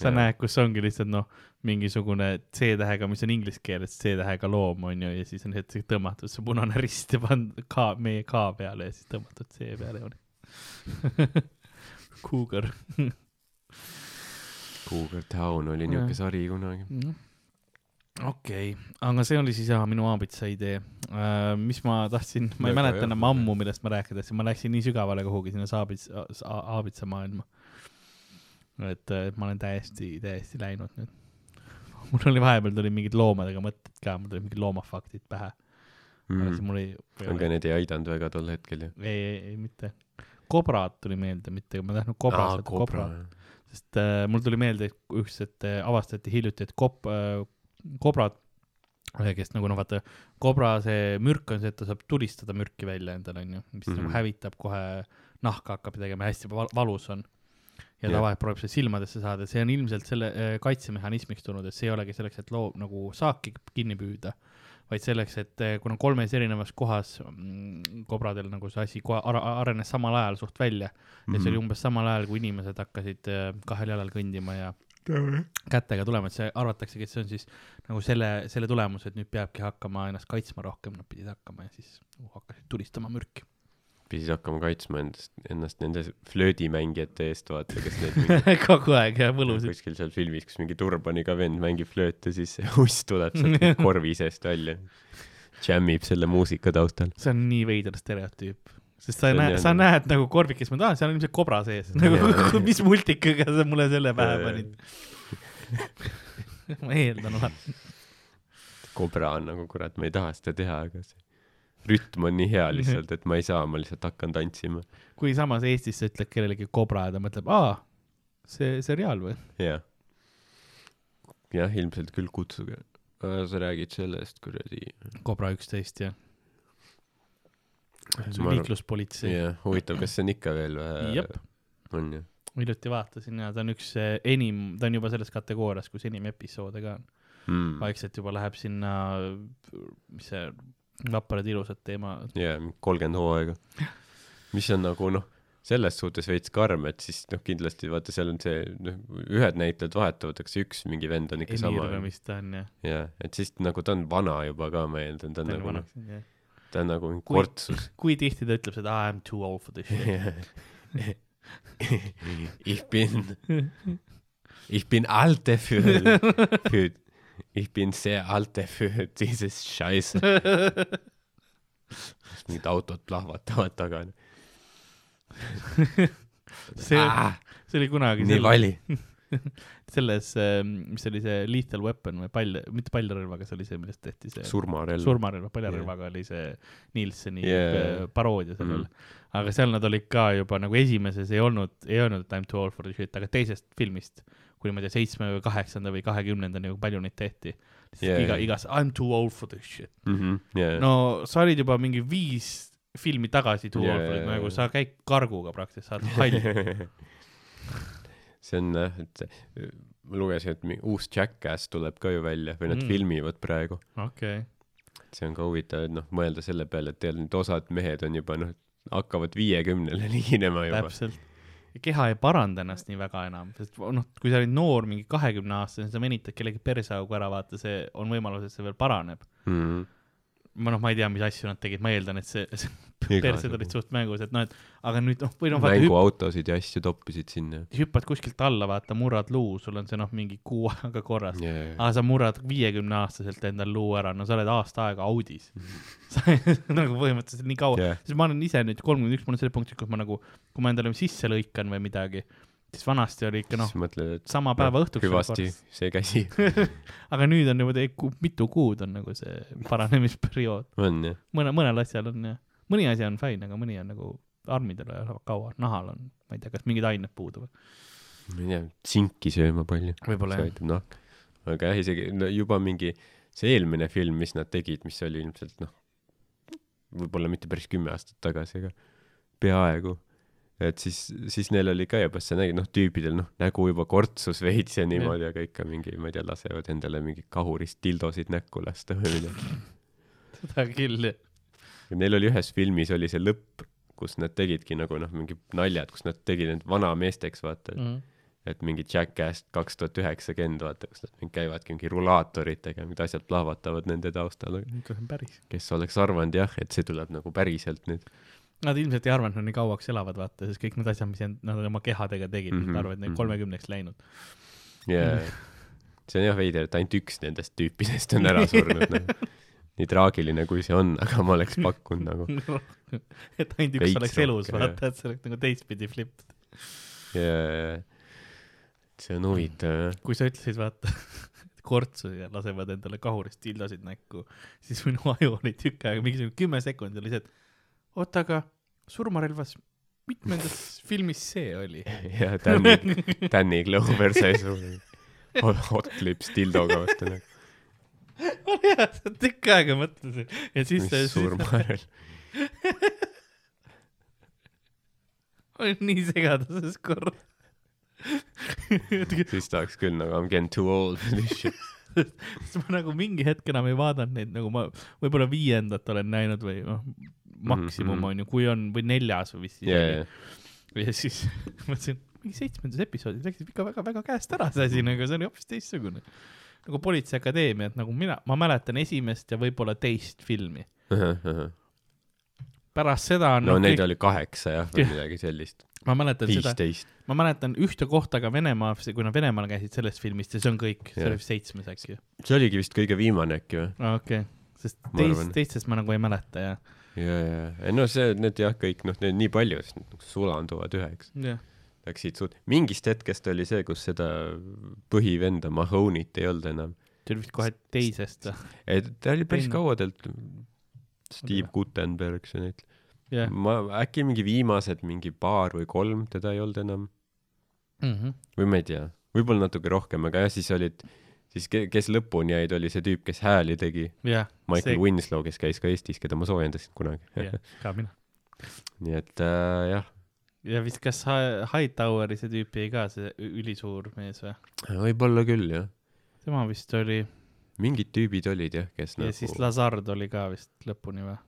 Sa Jaa. näed, kus ongi lihtsalt noh, mingisugune C-tähega, mis on inglise keeles C-tähega loom on ju, ja siis on hetk tõmmatud see punane rist ja pandud K, meie K peale ja siis tõmmatud C peale jooni. Cougar. Cougar Town oli Jah. sari kunagi. okei, aga see oli siis jah minu aabitsa idee uh,. mis ma tahtsin, ma ei mäleta enam ammu, millest ma rääkida tahtsin, ma läksin nii sügavale kuhugi sinna saabits-, aabitsa maailma. Et uh, ma olen täiesti, täiesti läinud nüüd. mul oli vahepeal tuli mingid loomadega mõtted ka, mul tuli mingid loomafaktid pähe mm.. aga siis mul ei, aga need ei aidanud väga tol hetkel ju. ei, ei, ei mitte. kobrad tuli meelde, mitte, ma ei tahtnud kobra saada, kobra. sest äh, mul tuli meelde üks, et äh, avastati hiljuti, et kop- äh,, kobrad, kes nagu noh, vaata, kobra see mürk on see, et ta saab tulistada mürki välja endale, onju, mis mm Mhm. -hmm. nagu hävitab kohe, nahka hakkab tegema, hästi val valus on. Ja ta vahel proovib seda silmadesse saada, see on ilmselt selle äh, kaitsemehhanismiks tulnud, et see ei olegi selleks, et loo-, nagu saaki kinni püüda, vaid selleks, et äh, kuna kolmes erinevas kohas mm, kobradel nagu see asi kohe arenes samal ajal suht välja ja see oli Mhm. umbes samal ajal, kui inimesed hakkasid äh, kahel jalal kõndima ja kätega tulema, et see arvataksegi, et see on siis nagu selle, selle tulemus, et nüüd peabki hakkama ennast kaitsma rohkem, nad pidid hakkama ja siis uh, hakkasid tulistama mürki. Pidid hakkama kaitsma endast, ennast nende flöödimängijate eest, vaata, kes neid mingi kogu aeg ja võlusid. kuskil seal filmis, kus mingi turbaniga vend mängib flööti siis see uss tuleb sealt korvi seest välja. Jammib selle muusika taustal. see on nii veider stereotüüp, sest sa näed, jah- sa näed nagu korvikest, ma tahan, seal on ilmselt kobra sees, nagu mis multikaga sa mulle selle pähe panid. ma eeldan alati. kobra on nagu kurat, ma ei taha seda teha, aga see rütm on nii hea lihtsalt, et ma ei saa, ma lihtsalt hakkan tantsima. kui samas Eestis sa ütled kellelegi kobra ja ta mõtleb, aa, see seriaal või? jah. jah, ilmselt küll kutsuge. sa räägid sellest kuradi. kobra üksteist ja Ma arvan- liikluspolitsei. jah, huvitav, kas see on ikka veel või? on ju? hiljuti vaatasin ja ta on üks eh, enim, ta on juba selles kategoorias, kus enim episoode ka on. mm.. vaikselt juba läheb sinna, mis see, vaprad ilusad teema. jaa, kolmkümmend hooaega. mis on nagu noh, selles suhtes veits karm, et siis noh, kindlasti vaata, seal on see, noh, ühed näitlejad vahetuvad, aga see üks mingi vend on ikka Emir sama või. mis ta on ja. jaa, et siis nagu ta on vana juba ka, ma eeldan, ta on nagu noh, ta on nagu kortsus. kui tihti ta ütleb seda I am too old for this shit. ich bin, ich bin alte für, für, ich bin sehr alte für dieses Scheiße. mingid autod plahvatavad taga. see, Ah, see oli kunagi nii vali. selles, mis oli see Lethal Weapon või pall, mitte paljrelvaga, see oli see, millest tehti see surmarelv. surmarelva, paljrelvaga oli see Nielseni Yeah. yeah. paroodia sellele Mhm. mm.. aga seal nad olid ka juba nagu esimeses ei olnud, ei olnud Time to all for the shit, aga teisest filmist, kuni ma ei tea, seitsme või kaheksanda või kahekümnendani, kui palju neid tehti. Yeah, iga yeah., igas I m too old for this shit. jaa, no sa olid juba mingi viis filmi tagasi too Yeah, old for it, yeah, nagu yeah. sa käid karguga praktiliselt, sa oled hall. see on jah, et ma lugesin, et uus Jackass tuleb ka ju välja või nad Mm. mm. filmivad praegu. okei, see on ka huvitav, et noh, mõelda selle peale, et teil nüüd osad mehed on juba noh, hakkavad viiekümnele liginema juba. täpselt. Keha ei paranda ennast nii väga enam, sest noh, kui sa olid noor, mingi kahekümne aastane, sa venitad kellegi perseaugu ära, vaata, see on võimalus, et see veel paraneb. Mm -hmm. Ma noh, ma ei tea, mis asju nad tegid, ma eeldan, et see, see persed olid suht mängus, et noh, et aga nüüd noh, või noh, mänguautosid ja asju toppisid sinna hüppad kuskilt alla, vaata, murrad luu, sul on see noh, mingi kuu aega korras. yeah.. aga sa murrad viiekümne aastaselt endal luu ära, no sa oled aasta aega Audis. sa nagu põhimõtteliselt nii kaua Yeah. siis ma olen ise nüüd kolmkümmend üks, mul on see punkt, kus ma nagu, kui ma endale sisse lõikan või midagi, siis vanasti oli ikka noh sama päeva õhtuks. hüvasti see käsi aga nüüd on niimoodi, mitu kuud on nagu see paranemisperiood. on jah. mõne, mõnel asjal on jah, mõni asi on fine, aga mõni on nagu armidel ajab kaua, nahal on, ma ei tea, kas mingid ained puuduvad. ma ei tea, tsinki sööma palju. see aitab nahka. aga jah, isegi no juba mingi see eelmine film, mis nad tegid, mis oli ilmselt noh, võib-olla mitte päris kümme aastat tagasi, aga peaaegu. Et siis, siis neil oli ka juba, sa nägid noh, tüüpidel noh, nägu juba kortsus veits ja niimoodi, aga ikka mingi, ma ei tea, lasevad endale mingi kahurist dildosid näkku lasta või midagi. seda küll jah. Neil oli ühes filmis oli see lõpp, kus nad tegidki nagu noh, mingi naljad, kus nad tegid end vanameesteks, vaata mm., et mingi Jackass kaks tuhat üheksakümmend, vaata, kus nad mingi käivadki mingi rulaatoritega, mingid asjad plahvatavad nende taustal. kas on päris? kes oleks arvanud jah, et see tuleb nagu päriselt nüüd. Nad ilmselt ei arvanud, et nad nii kauaks elavad, vaata, sest kõik need asjad, mis nad oma kehadega tegid mm, Mhm, -hmm, arvavad, et neil mhm. kolmekümneks läinud. ja see on jah veider, et ainult üks nendest tüüpidest on ära surnud, noh. nii traagiline, kui see on, aga ma oleks pakkunud nagu. et ainult üks Veits oleks elus, vaata, et see oleks nagu teistpidi flip. ja see on huvitav jah. kui sa ütlesid, vaata, kortsuga lasevad endale kahurist tildasid näkku, siis minu aju oli tükk aega, mingisugune kümme sekundit oli see, et oota, aga surmarelvas, mitmendas filmis see oli? ja Danny, Danny Glover sai su hot, hot lips dildoga vastu nagu. oli jah, sa tükk aega mõtlesin ja siis mis see, siis surmarel. olin nii segaduses korra. siis tahaks küll nagu I m getting too old for this shit. siis ma nagu mingi hetk enam ei vaadanud neid, nagu ma võib-olla viiendat olen näinud või noh, maksimum Mhm. on ju, kui on, või neljas või vist isegi. ja siis mõtlesin, mingi seitsmendas episoodis läksid ikka väga-väga käest ära see asi, nagu see oli hoopis teistsugune. nagu Politseiakadeemia, et nagu mina, ma mäletan esimest ja võib-olla teist filmi. ja. pärast seda on no noh, neid kõik, oli kaheksa jah, või midagi sellist. ma mäletan seda, viisteist. ma mäletan ühte kohta ka Venemaa, kui nad Venemaal käisid sellest filmist ja see on kõik, see Jah. oli vist seitsmes äkki. see oligi vist kõige viimane äkki või? okei okay., sest teist teistest ma nagu ei mäleta ja, ja, ja, ei no see, need jah, kõik noh, need nii palju, sest nad nagu sulanduvad üheks. jah. Läksid suht, mingist hetkest oli see, kus seda põhivenda Mahonit ei olnud enam. see oli vist kohe teisest, et ta oli päris kaua tegelikult, Steve Gutenberg see näitleja. jah. ma äkki mingi viimased mingi paar või kolm teda ei olnud enam Mhm. või ma ei tea, võib-olla natuke rohkem, aga jah, siis olid, siis ke- kes lõpuni jäid, oli see tüüp, kes hääli tegi, jah, Michael See- Winslow, kes käis ka Eestis, keda ma soojendasin kunagi. jah, ka mina. nii et äh, jah, ja vist kas Hi- Hightoweri see tüüp jäi ka, see ülisuur mees või? võib-olla küll jah, tema vist oli mingid tüübid olid jah, kes ja nagu siis Lazard oli ka vist lõpuni või?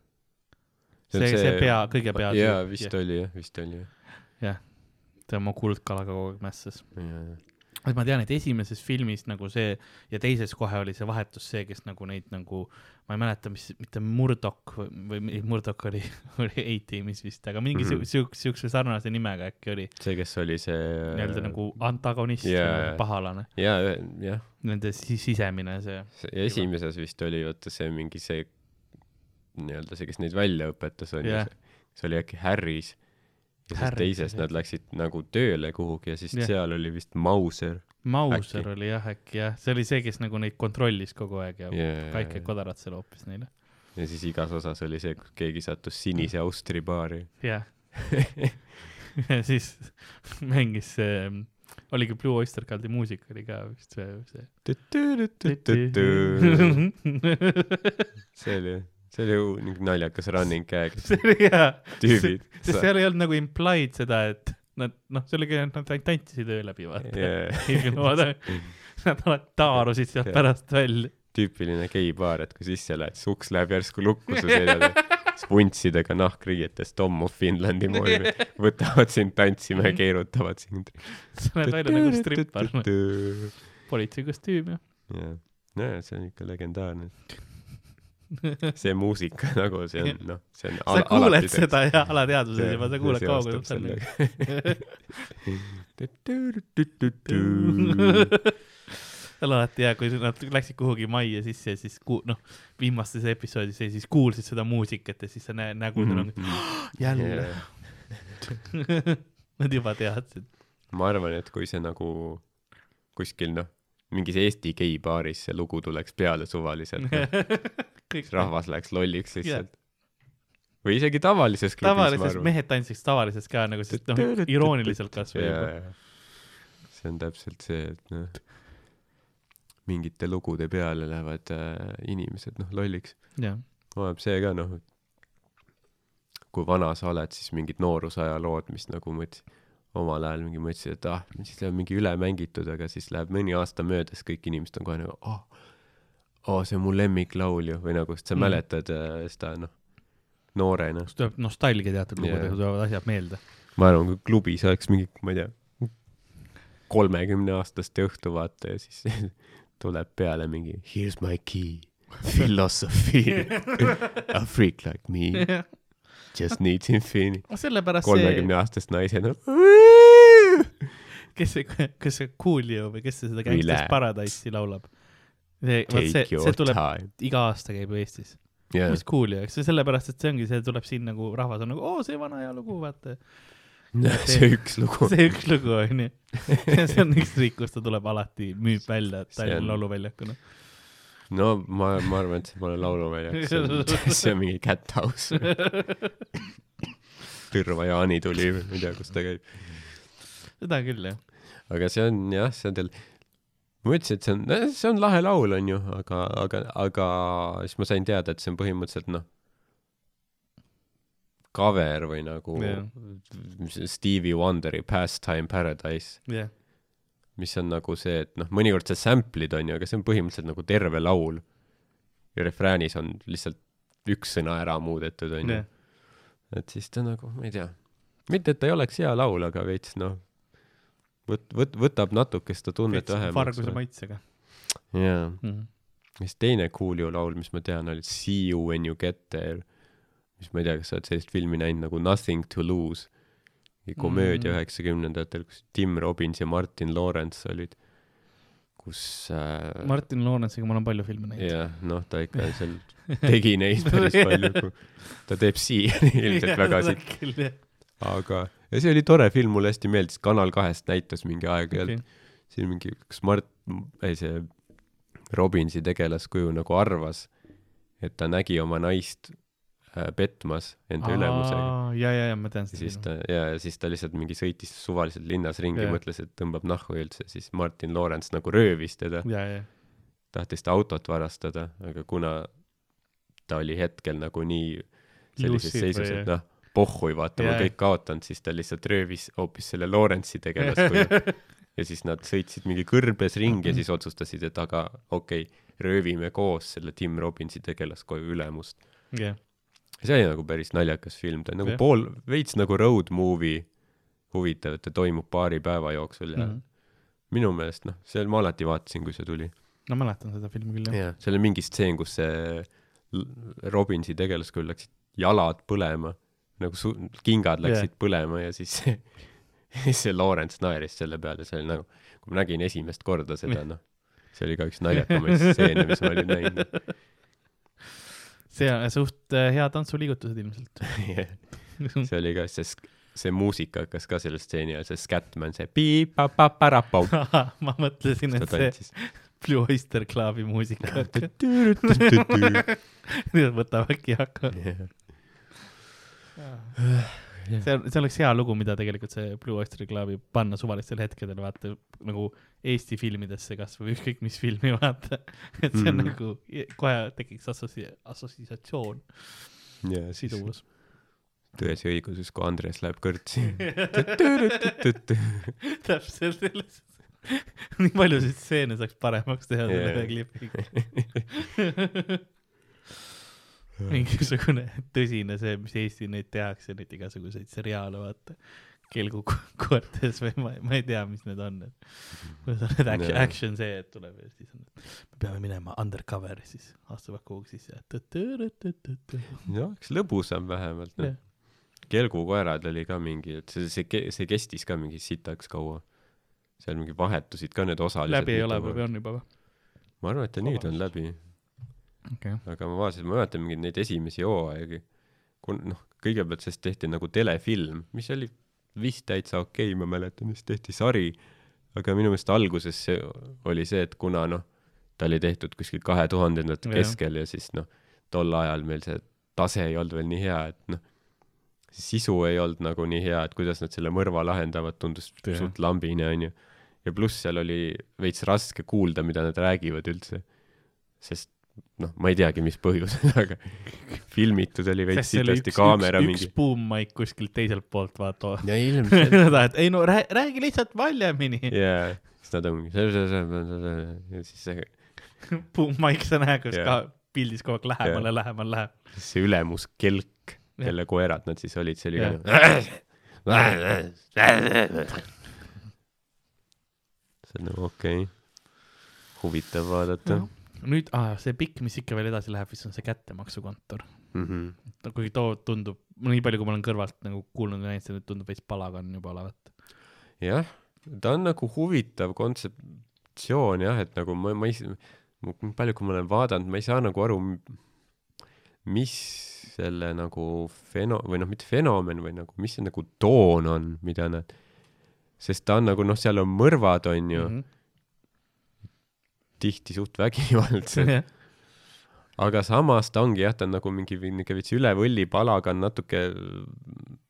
See see, see pea, kõige pea. jaa, vist oli jah, vist oli jah ta oma kuldkalaga kogu aeg mässas. ja, ja.. Et ma tean, et esimeses filmis nagu see ja teises kohe oli see vahetus see, kes nagu neid nagu, ma ei mäleta, mis, mitte Murdoch või, või Murdoch oli, oli A-tiimis vist, aga mingi mm -hmm. siukse, siukse sarnase nimega äkki oli see, kes oli see nii-öelda nagu antagonist yeah. pahalane, jaa, jah, nende si sisemine see. ja esimeses vist oli vaata see mingi see nii-öelda see, kes neid välja õpetas on ju see oli äkki Harris ja siis Harris, teises nad läksid nagu tööle kuhugi ja siis Jah. seal oli vist Mauser Mauser Äkki. oli jah, äkki jah, see oli see, kes nagu neid kontrollis kogu aeg ja ja, väike kodarat seal hoopis neile. ja siis igas osas oli see, kus keegi sattus sinise Austri baari jah. ja siis mängis see, oligi Blue Oyster Culti muusika oli ka vist see, see. see oli, see oli ju mingi naljakas running gag, see oli hea, tüübid. sest seal ei olnud nagu implied seda, et nad noh, see oligi, et nad tantsisid öö läbi, vaata. Nad alati taarusid sealt Jah. pärast välja. tüüpiline geibaar, et kui sisse lähed, siis uks läheb järsku lukku su selja taga. spuntsidega nahkriietes Tom of Finlandi moodi võtavad sind tantsima ja keerutavad sind. sa näed välja nagu strippar, politseikostüüm ja jah, nojah, see on ikka legendaarne. see muusika nagu see on noh see on sa kuuled seda ja alateadvuses juba sa kuuled on seal alati hea kui nad läksid kuhugi majja sisse ja siis ku- noh viimastes episoodis ja siis kuulsid seda muusikat ja siis sa näe- nägudel on Mhm. jälle. Nad juba teadsid. Ma arvan et kui see nagu kuskil noh mingis Eesti geibaaris see lugu tuleks peale suvaliselt noh, rahvas läheks lolliks lihtsalt. Või isegi tavalises klubis ma tavalises mehed tantsiks tavalises ka nagu siis noh irooniliselt kasvõi juba. see on täpselt see et noh mingite lugude peale lähevad äh, inimesed noh lolliks. Oleneb see ka noh kui vana sa oled siis mingid noorusaja lood mis nagu mõtlesid omal ajal mingi mõtlesid et ah siis läheb mingi üle mängitud aga siis läheb mõni aasta mööda siis kõik inimesed on kohe nagu oh, oh see on mu lemmiklaul ju või nagu sest sa Mm. mäletad äh, seda noh noorena. Kus tuleb nostalgia teatud lugudega tulevad asjad meelde. Ma arvan kui klubis oleks mingi ma ei tea kolmekümne aastaste õhtu vaata ja siis tuleb peale mingi here's my key philosophy a freak like me just needs infinity. Sellepärast see kolmekümne aastast naised no. Kes see kas see Coolio või kes see seda Gangsters. Paradise'i laulab? See vot see see tuleb iga aasta käib Eestis. Yeah. mis Coolio? Eks see sellepärast et see ongi see tuleb siin nagu rahvas on nagu oo see vana hea lugu vaata. See üks lugu. see üks lugu onju. See on üks riik kus ta tuleb alati müüb välja Tallinna on- Lauluväljakuna no ma ma arvan et see pole lauluväljak see on see on mingi cat house. Tõrva Jaani tuli ma ei tea kus ta käib. Seda küll jah. Aga see on jah see on teil ma ütlesin et see on see on lahe laul onju aga aga aga siis ma sain teada et see on põhimõtteliselt noh cover või nagu see Stevie Wonderi Pastime Paradise. Jah mis on nagu see et noh mõnikord sa sample'id onju aga see on põhimõtteliselt nagu terve laul. Ja refräänis on lihtsalt üks sõna ära muudetud onju jah. Et siis ta nagu ma ei tea. Mitte et ta ei oleks hea laul aga veits noh võt- võt- võtab natuke seda tunnet vähemaks varguse maitsega. Jaa. Mhm. ja siis teine Coolio laul mis ma tean oli See you when you get there mis ma ei tea kas sa oled sellist filmi näinud nagu Nothing to lose komöödia Mm. üheksakümnendatel kus Tim Robbins ja Martin Lawrence olid kus äh, Martin Lawrence'iga ma olen palju filme näinud jah noh ta ikka seal tegi neid päris palju ta teeb siiani ilmselt väga siit aga ja see oli tore film mulle hästi meeldis Kanal kahest näitas mingi aeg-ajalt okay. siin mingi kas Mart ei see Robinsi tegelaskuju nagu arvas et ta nägi oma naist petmas enda ülemusega. ja ja ja ma tean seda siis ta ja ja siis ta lihtsalt mingi sõitis suvaliselt linnas ringi mõtles et tõmbab nahku üldse siis Martin Lawrence nagu röövis teda. Tahtis ta autot varastada aga kuna ta oli hetkel nagu nii sellises Lucid seisus et noh pohhui vaata ma kõik kaotanud siis ta lihtsalt röövis hoopis selle Lawrence'i tegelaskuju. Ja siis nad sõitsid mingi kõrbes ringi ja siis otsustasid et aga okei okay, röövime koos selle Tim Robbinsi tegelaskoju ülemust. Jah see oli nagu päris naljakas film ta on nagu Jah. pool veits nagu road movie huvitav et ta toimub paari päeva jooksul ja Mhm. minu meelest noh see ma alati vaatasin kui see tuli. No mäletan seda filmi küll jah. Jah seal on mingi stseen kus see Robinsi tegelaskujul läksid jalad põlema nagu su- kingad läksid põlema ja siis see siis see Lawrence naeris selle peale see oli nagu kui ma nägin esimest korda seda noh see oli ka üks naljakamaid stseene mis ma olin näinud see on suht äh, hea tantsuliigutused ilmselt. See oli ka see see muusika hakkas ka selle stseeni ajal see Scatman see piip-pa-pa-para-pau ma mõtlesin et see Blue Oyster Clubi muusika võtab äkki hakkama see see oleks hea lugu mida tegelikult see Blue Oyster Clubi panna suvalistel hetkedel vaata nagu Eesti filmidesse kasvõi ükskõik mis filmi vaata. Et see on Mhm. nagu kohe tekiks assosi- assotsiatsioon. Ja siis Tões ja õiguses kui Andres läheb kõrtsi. Täpselt selles nii paljusid stseene saaks paremaks teha selle Jaa. ühe klipiga mingisugune tõsine see mis Eesti neid tehakse neid igasuguseid seriaale vaata kelgukoertes või ma, ma ei tea, mis need on. kuidas on need action, action see, et tuleb ja siis on, me peame minema undercover, siis astuvad kuhugi sisse. jah, eks lõbusam vähemalt, noh. kelgukoerad oli ka mingi, et see, see, see kestis ka mingi sitaks kaua. seal mingi vahetusid ka need osalised. läbi ei ole või? on juba või? ma arvan, et ta nüüd on läbi, okei. aga ma vaatasin, ma mäletan mingeid neid esimesi hooaegi. kun-, noh, kõigepealt sellest tehti nagu telefilm, mis oli vist täitsa okei okay,, ma mäletan, siis tehti sari, aga minu meelest alguses see oli see, et kuna noh, ta oli tehtud kuskil kahe tuhandendate keskel ja siis noh, tol ajal meil see tase ei olnud veel nii hea, et noh, sisu ei olnud nagu nii hea, et kuidas nad selle mõrva lahendavad, tundus Jah. suht lambine, onju. ja pluss seal oli veits raske kuulda, mida nad räägivad üldse. sest noh, ma ei teagi, mis põhjusel, aga filmitud oli veits sitasti kaamera üks, mingi üks. buum-maik kuskilt teiselt poolt, vaata. ja ilmselt seda, et ei no räägi, räägi lihtsalt valjemini. jaa, siis nad ongi ja siis see, buum-maik, sa näed, kus Jah. ka pildis kogu aeg lähemale Jah., lähemale läheb. see ülemus kelk, kelle koerad nad siis olid, see oli ka nagu see on nagu okei okay., huvitav vaadata nüüd ah,, see pikk, mis ikka veel edasi läheb, vist on see kättemaksukontor. mm. -hmm. kuigi too tundub, nii palju, kui ma olen kõrvalt nagu kuulnud ja näinud, see tundub veits palagan juba olevat. jah, ta on nagu huvitav kontseptsioon jah, et nagu ma, ma ei, nii palju, kui ma olen vaadanud, ma ei saa nagu aru, mis selle nagu feno-, või noh, mitte fenomen või nagu, mis see nagu toon on, mida nad, sest ta on nagu noh, seal on mõrvad, on ju mm. -hmm. Tihti suht vägivaldsed, aga samas ta ongi jah, ta on nagu mingi niisugune veits üle võlli palagan, natuke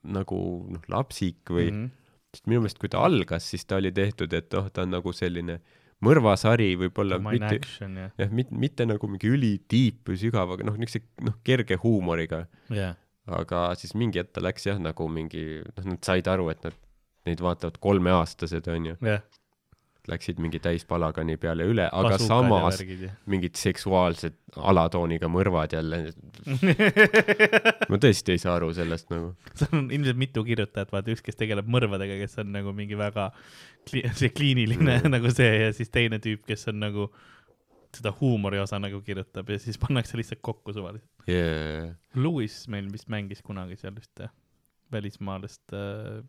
nagu noh, lapsik või mm, -hmm sest minu meelest, kui ta algas, siis ta oli tehtud, et noh, ta on nagu selline mõrvasari võib-olla mitte, action ja, jah, mitte, mitte nagu mingi ülitiip või sügav, aga noh, niisuguse noh, kerge huumoriga. jah, aga siis mingi hetk ta läks jah, nagu mingi, noh, nad said aru, et nad, neid vaatavad kolmeaastased, onju. jah. Läksid mingi täispalagani peale üle, aga samas mingid seksuaalsed alatooniga mõrvad jälle. ma tõesti ei saa aru sellest nagu. seal on ilmselt mitu kirjutajat, vaata üks, kes tegeleb mõrvadega, kes on nagu mingi väga kli- see kliiniline mm. nagu see ja siis teine tüüp, kes on nagu seda huumori osa nagu kirjutab ja siis pannakse lihtsalt kokku suvaliselt. Yeah. Lewis meil vist mängis kunagi seal ühte välismaalast äh,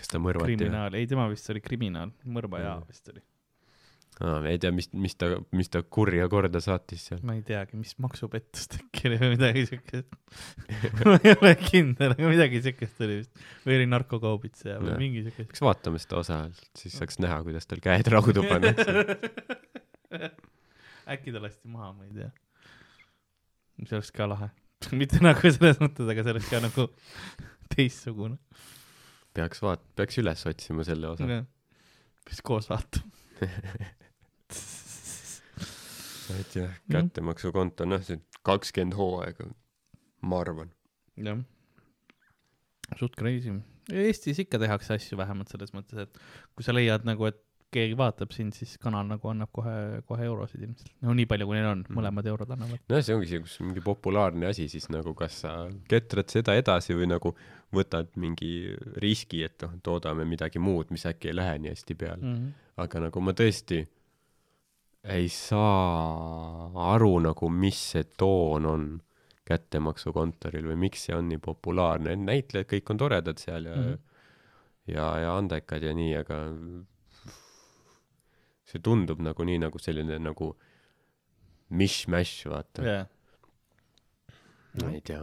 kas ta mõrvati kriminaal, ei tema vist oli kriminaal, mõrvaja Mm. vist oli. aa, ei tea, mis, mis ta, mis ta kurja korda saatis seal. ma ei teagi, mis maksupettust äkki oli või midagi siukest. ma ei ole kindel, aga midagi siukest oli vist. või oli narkokaubitseja või Jah. mingi siuke. peaks vaatama seda osa, siis saaks näha, kuidas tal käed raudu pannakse. äkki ta lasti maha, ma ei tea. see oleks ka lahe. mitte nagu selles mõttes, aga see oleks ka nagu teistsugune. Peaks vaat-, peaks üles otsima selle osa. peaks koos vaatama. et jah, kättemaksukonto, noh, see kakskümmend hooaega, ma arvan. jah. suht crazy. Eestis ikka tehakse asju vähemalt selles mõttes, et kui sa leiad nagu, et keegi vaatab sind, siis kanal nagu annab kohe, kohe eurosid ilmselt. no nii palju, kui neil on, Mhm. mõlemad eurod annavad. nojah, see ongi see, kus mingi populaarne asi, siis nagu kas sa ketrad seda edasi või nagu võtad mingi riski, et noh, toodame midagi muud, mis äkki ei lähe nii hästi peale. Mhm. aga nagu ma tõesti ei saa aru nagu, mis see toon on kättemaksukontoril või miks see on nii populaarne, näitlejad kõik on toredad seal ja mm. -hmm. ja, ja andekad ja nii, aga see tundub nagu nii nagu selline nagu mish-mash, vaata yeah.. ma ei tea.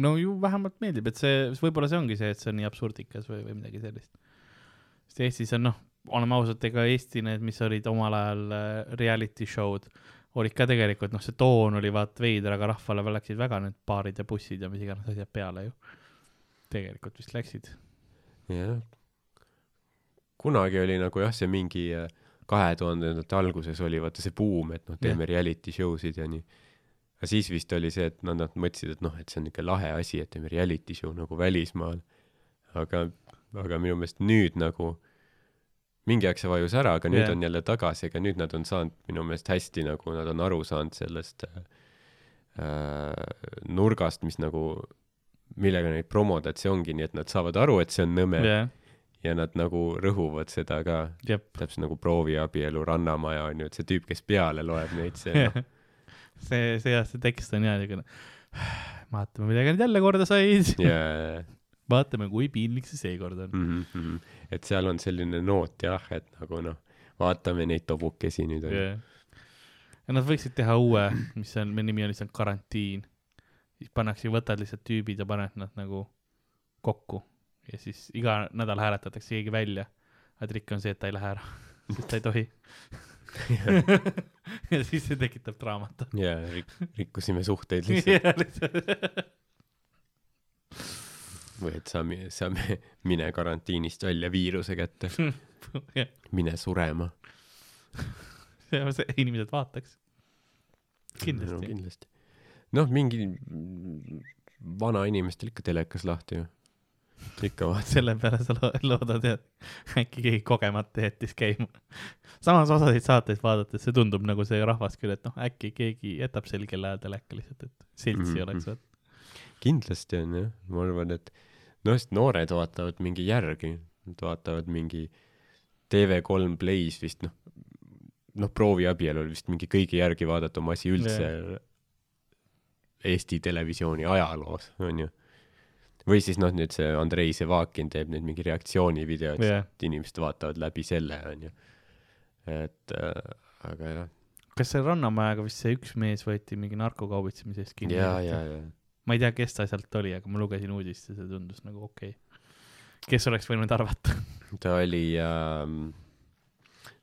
no ju vähemalt meeldib, et see, võib-olla see ongi see, et see on nii absurdikas või, või midagi sellist. sest Eestis on noh, oleme ausad, ega Eesti need, mis olid omal ajal äh, reality show'd, olid ka tegelikult noh, see toon oli vaat veider, aga rahvale läksid väga need baarid ja bussid ja mis iganes asjad peale ju. tegelikult vist läksid. jah. kunagi oli nagu jah, see mingi äh, kahe tuhandendate alguses oli vaata see buum, et noh, teeme reality show sid ja nii. aga siis vist oli see, et nad, nad mõtlesid, et noh, et see on niisugune lahe asi, et teeme reality show nagu välismaal. aga, aga minu meelest nüüd nagu mingi aeg see vajus ära, aga nüüd yeah. on jälle tagasi, aga nüüd nad on saanud minu meelest hästi nagu nad on aru saanud sellest äh, äh, nurgast, mis nagu millega neid promoda, et see ongi nii, et nad saavad aru, et see on nõme yeah. Ja nad nagu rõhuvad seda ka, täpselt nagu prooviabielu Rannamaja on ju, et see tüüp, kes peale loeb neid, see noh, see, see jah, see tekst on hea niisugune. vaatame, millega nad jälle korda said. ja vaatame, kui piinlik see seekord on. mm -hmm. et seal on selline noot jah, et nagu noh, vaatame neid tobukesi nüüd on yeah.. ja nad võiksid teha uue, mis on, mille nimi on lihtsalt karantiin. siis pannakse, võtad lihtsalt tüübid ja paned nad nagu kokku ja siis iga nädal hääletatakse keegi välja. aga trikk on see, et ta ei lähe ära, sest ta ei tohi. ja siis see tekitab draamat. ja rik-, rikkusime suhteid lihtsalt või et sa, sa mi- mine karantiinist välja viiruse kätte, mine surema. inimesed vaataks. no kindlasti. kindlasti. noh, mingi vanainimestel ikka telekas lahti ju. ikka vaata. selle peale sa lo- loodad, et äkki keegi kogemata jättis käima. samas osasid saateid vaadates see tundub nagu see rahvas küll, et noh, äkki keegi jätab sel kellaajal teleka lihtsalt, et seltsi Mhm. oleks vaata. kindlasti on jah, ma arvan, et noh, sest noored vaatavad mingi järgi, nad vaatavad mingi TV3 Play's vist noh, noh, prooviabielul vist mingi kõige järgi vaadatum asi üldse Eesti Televisiooni ajaloos, onju. Või siis noh, nüüd see Andrei Sevakin teeb nüüd mingi reaktsioonivideot jah, et inimesed vaatavad läbi selle, onju. et äh, aga jah, kas see Rannamajaga vist see üks mees võeti mingi narkokaubitsemise eest kinni? ja, ja, ja ma ei tea, kes ta sealt oli, aga ma lugesin uudist ja see tundus nagu okei okay.. kes oleks võinud arvata? ta oli ähm,,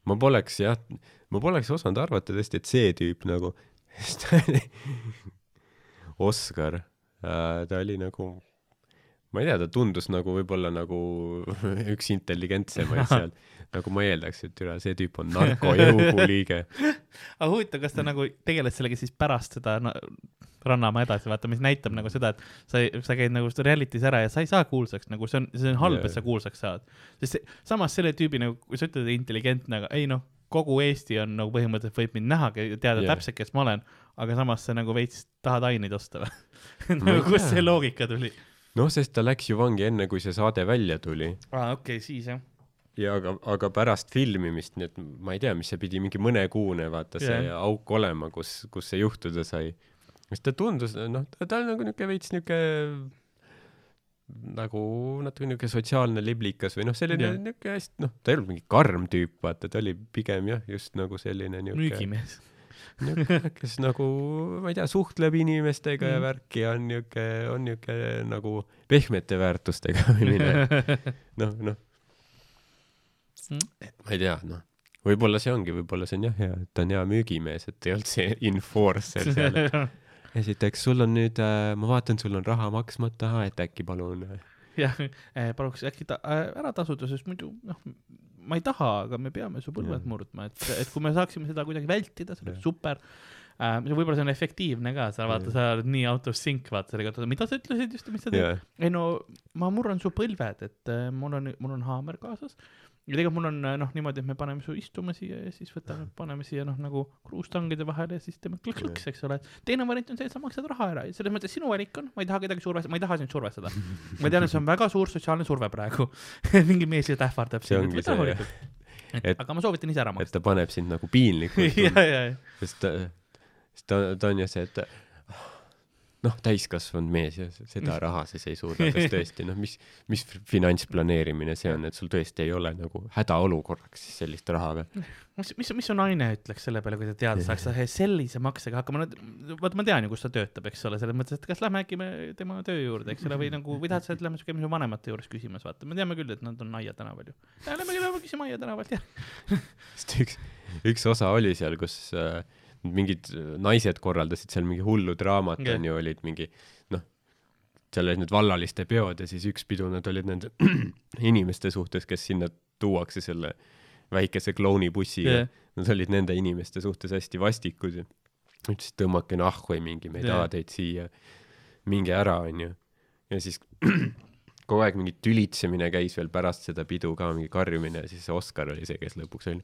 ma poleks jah, ma poleks osanud arvata tõesti, et see tüüp nagu, sest ta oli, Oskar äh,, ta oli nagu, ma ei tea, ta tundus nagu võib-olla nagu üks intelligentsemaid seal, nagu ma eeldaks, et üle see tüüp on narkojõugu liige. aga huvitav, kas ta nagu tegeles sellega siis pärast seda no, Rannamäe edasi, vaata, mis näitab nagu seda, et sa, sa käid nagu reality's ära ja sa ei saa kuulsaks, nagu see on, see on halb Jaa. et sa kuulsaks saad. sest see, samas selle tüübi nagu, kui sa ütled intelligentne, aga ei noh, kogu Eesti on nagu põhimõtteliselt võib mind näha, teada yeah. täpselt, kes ma olen, aga samas sa nagu veits tahad aineid osta või nagu kust see loogika tuli? noh, sest ta läks ju vangi enne, kui see saade välja tuli aa, okei okay,, siis jah. ja aga, aga pärast filmimist, nii et ma ei tea, mis see pidi mingi mõnekuune vaata see Jah. auk olema, kus, kus see juhtuda sai. sest ta tundus, noh, ta on nagu niuke veits niuke nagu natuke niuke sotsiaalne liblikas või noh, selline Jah. niuke hästi, noh, ta ei olnud mingi karm tüüp, vaata, ta oli pigem jah, just nagu selline niuke, müügimees. Kes nagu, ma ei tea, suhtleb inimestega ja Mm. värki ja on niuke, on niuke nagu pehmete väärtustega või mine, noh, noh, Mm. ma ei tea, noh, võib-olla see ongi, võib-olla see on jah hea, et ta on hea müügimees, et ei olnud see enforcer seal. esiteks, sul on nüüd äh,, ma vaatan, sul on raha maksmata, et äkki palun äh, jah, paluks äkki ta äh, ära tasuda, sest muidu noh, ma ei taha, aga me peame su põlved Jah. murdma, et, et kui me saaksime seda kuidagi vältida, see oleks Jah. super äh,. võib-olla see on efektiivne ka, sa vaata, sa oled nii out of sync, vaata selle kohta, mida sa ütlesid just, mis sa teed. jah, ei no ma murran su põlved, et äh, mul on, mul on haamer kaasas ja tegelikult mul on noh, niimoodi, et me paneme su istuma siia ja siis võtame, paneme siia noh, nagu kruustangide vahele ja siis teeme klõks-klõks, eks ole. teine variant on see, et sa maksad raha ära, selles mõttes sinu valik on, ma ei taha kedagi survestada, ma ei taha sind survestada. ma tean, et see on väga suur sotsiaalne surve praegu. mingi mees lihtsalt ähvardab see, et et- aga ma soovitan ise ära et maksta. ta paneb sind nagu piinlikuks ja, ja, ja, sest ta, sest ta, ta on ju see, et noh, täiskasvanud mees ja seda raha siis ei suuda, kas tõesti, noh, mis, mis finantsplaneerimine see on, et sul tõesti ei ole nagu hädaolukorraks siis sellist raha või? mis, mis, mis su naine ütleks selle peale, kui ta teada saaks, sellise maksega hakkama, no vaata, ma tean ju, kus ta töötab, eks ole, selles mõttes, et kas lähme äkki me tema töö juurde, eks ole, või nagu, või tahad sa, et lähme käime su vanemate juures küsimas, vaata, me teame küll, et nad on Aia tänaval ju. Lähme, lähme küsime Aia tänavalt, jah. sest üks, üks osa oli seal, kus äh, mingid äh, naised korraldasid seal mingi hullu draamat Jah. onju, olid mingi noh, seal olid need vallaliste peod ja siis üks pidu nad olid nende inimeste suhtes, kes sinna tuuakse selle väikese klounibussiga yeah.. Nad olid nende inimeste suhtes hästi vastikud ja ütlesid tõmmake nahku või mingi, me ei Jah. taha teid siia, minge ära onju. ja siis kogu aeg mingi tülitsemine käis veel pärast seda pidu ka, mingi karjumine ja siis Oskar oli see, kes lõpuks oli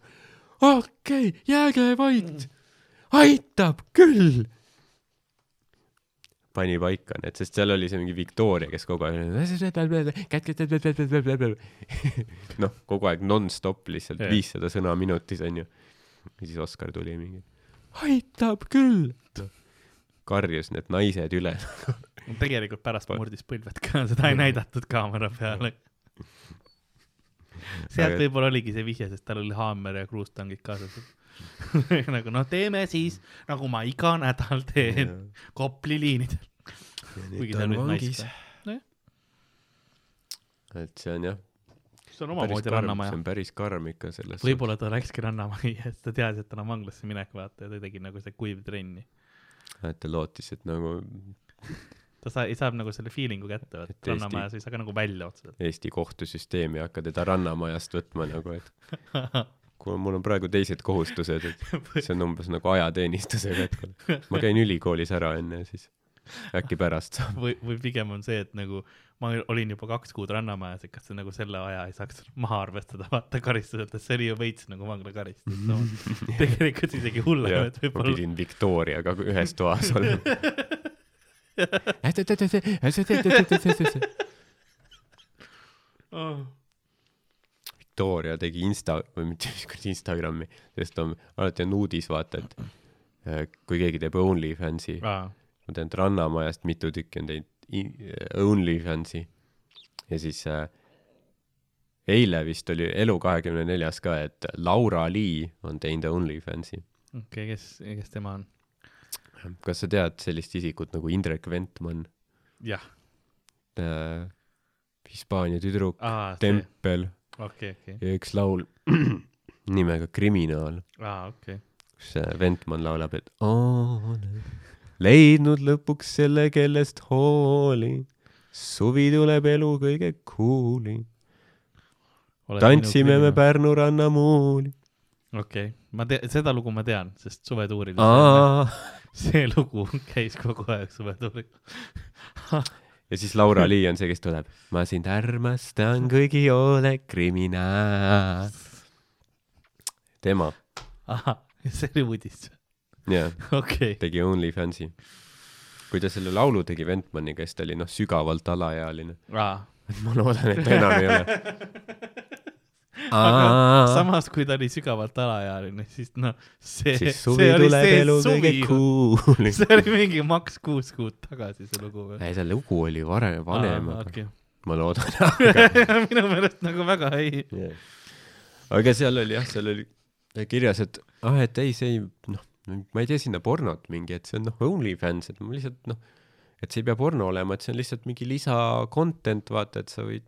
okei okay,, jääge vait, aitab küll. pani paika need, sest seal oli see mingi Victoria, kes kogu aeg noh, kogu aeg nonstop lihtsalt viissada sõna minutis onju. ja siis Oskar tuli mingi, aitab küll. karjus need naised üle. tegelikult pärast murdis põlved ka, seda ei näidatud kaamera peale. sealt võib-olla oligi see vihje, sest tal oli haamer ja kruustangid kaasas. nagu noh, teeme siis nagu ma iga nädal teen Kopli liinidel. kuigi ta on nüüd naiska. et see on jah, see on omamoodi rannamaja see on. päris karm ikka selles võib-olla ta läkski rannamajja, sest ta teadis, et tal on vanglasse minek, vaata, ja ta tegi nagu see kuiv trenni. suhtes, et ta lootis, et nagu ta sai, saab nagu selle feeling'u kätte, Et Eesti- rannamajas ei saa ka nagu välja otseselt. Eesti kohtusüsteem ei hakka teda Rannamajast võtma nagu, et kuule, mul on praegu teised kohustused, et see on umbes nagu ajateenistusega, et ma käin ülikoolis ära enne ja siis äkki pärast saab. või, või pigem on see, et nagu ma olin juba kaks kuud rannamajas, et kas sa nagu selle aja ei saaks maha arvestada, vaata karistuselt, et see oli ju veits nagu vanglakaristus no.. tegelikult isegi hullem, et, ma võib-olla pidin Victoriaga ühes toas olema. oh.. Victoria tegi Insta või mitte kuradi Instagrami, sest on alati on uudis vaata, et äh, kui keegi teeb OnlyFansi, Ah, ma tean, et Rannamajast mitu tükki on teinud OnlyFansi. Ja siis äh, eile vist oli Elu24-s ka, et Laura Lee on teinud OnlyFansi. okei okay,, kes, kes tema on? kas sa tead sellist isikut nagu Indrek Ventman jah, äh,, Hispaania tüdruk, aa, see, Okei, okei, ja üks laul nimega Kriminaal, aa, okei. kus äh, Ventman laulab, et olen leidnud lõpuks selle, kellest hoolin. suvi tuleb elu kõige kuulim, tantsime me. Pärnu rannamuuli. okei okay., ma tean, seda lugu ma tean, sest suvetuuril see lugu käis kogu aeg suvetuuril. siis Laura Lee on see, kes tuleb. ma sind armastan, kuigi oled kriminaal. tema, ahah, see oli uudis, jah, okei okay.. tegi OnlyFansi. kui ta selle laulu tegi Ventmaniga, siis ta oli noh, sügavalt alaealine. aa, ma loodan, et ta enam ei ole. aga samas, kui ta oli sügavalt alaealine, siis noh, see, see oli see suvi, kuulim. see oli mingi maks kuus kuud tagasi see lugu või? ei, see lugu oli varem, vanem, aga okei, ma loodan. minu meelest nagu väga ei, aga seal oli jah, seal oli kirjas, et ah, et ei, see ei, noh, ma ei tee sinna pornot mingi, et see on noh, OnlyFans, et ma lihtsalt noh, et see ei pea porno olema, et see on lihtsalt mingi lisa content, vaata, et sa võid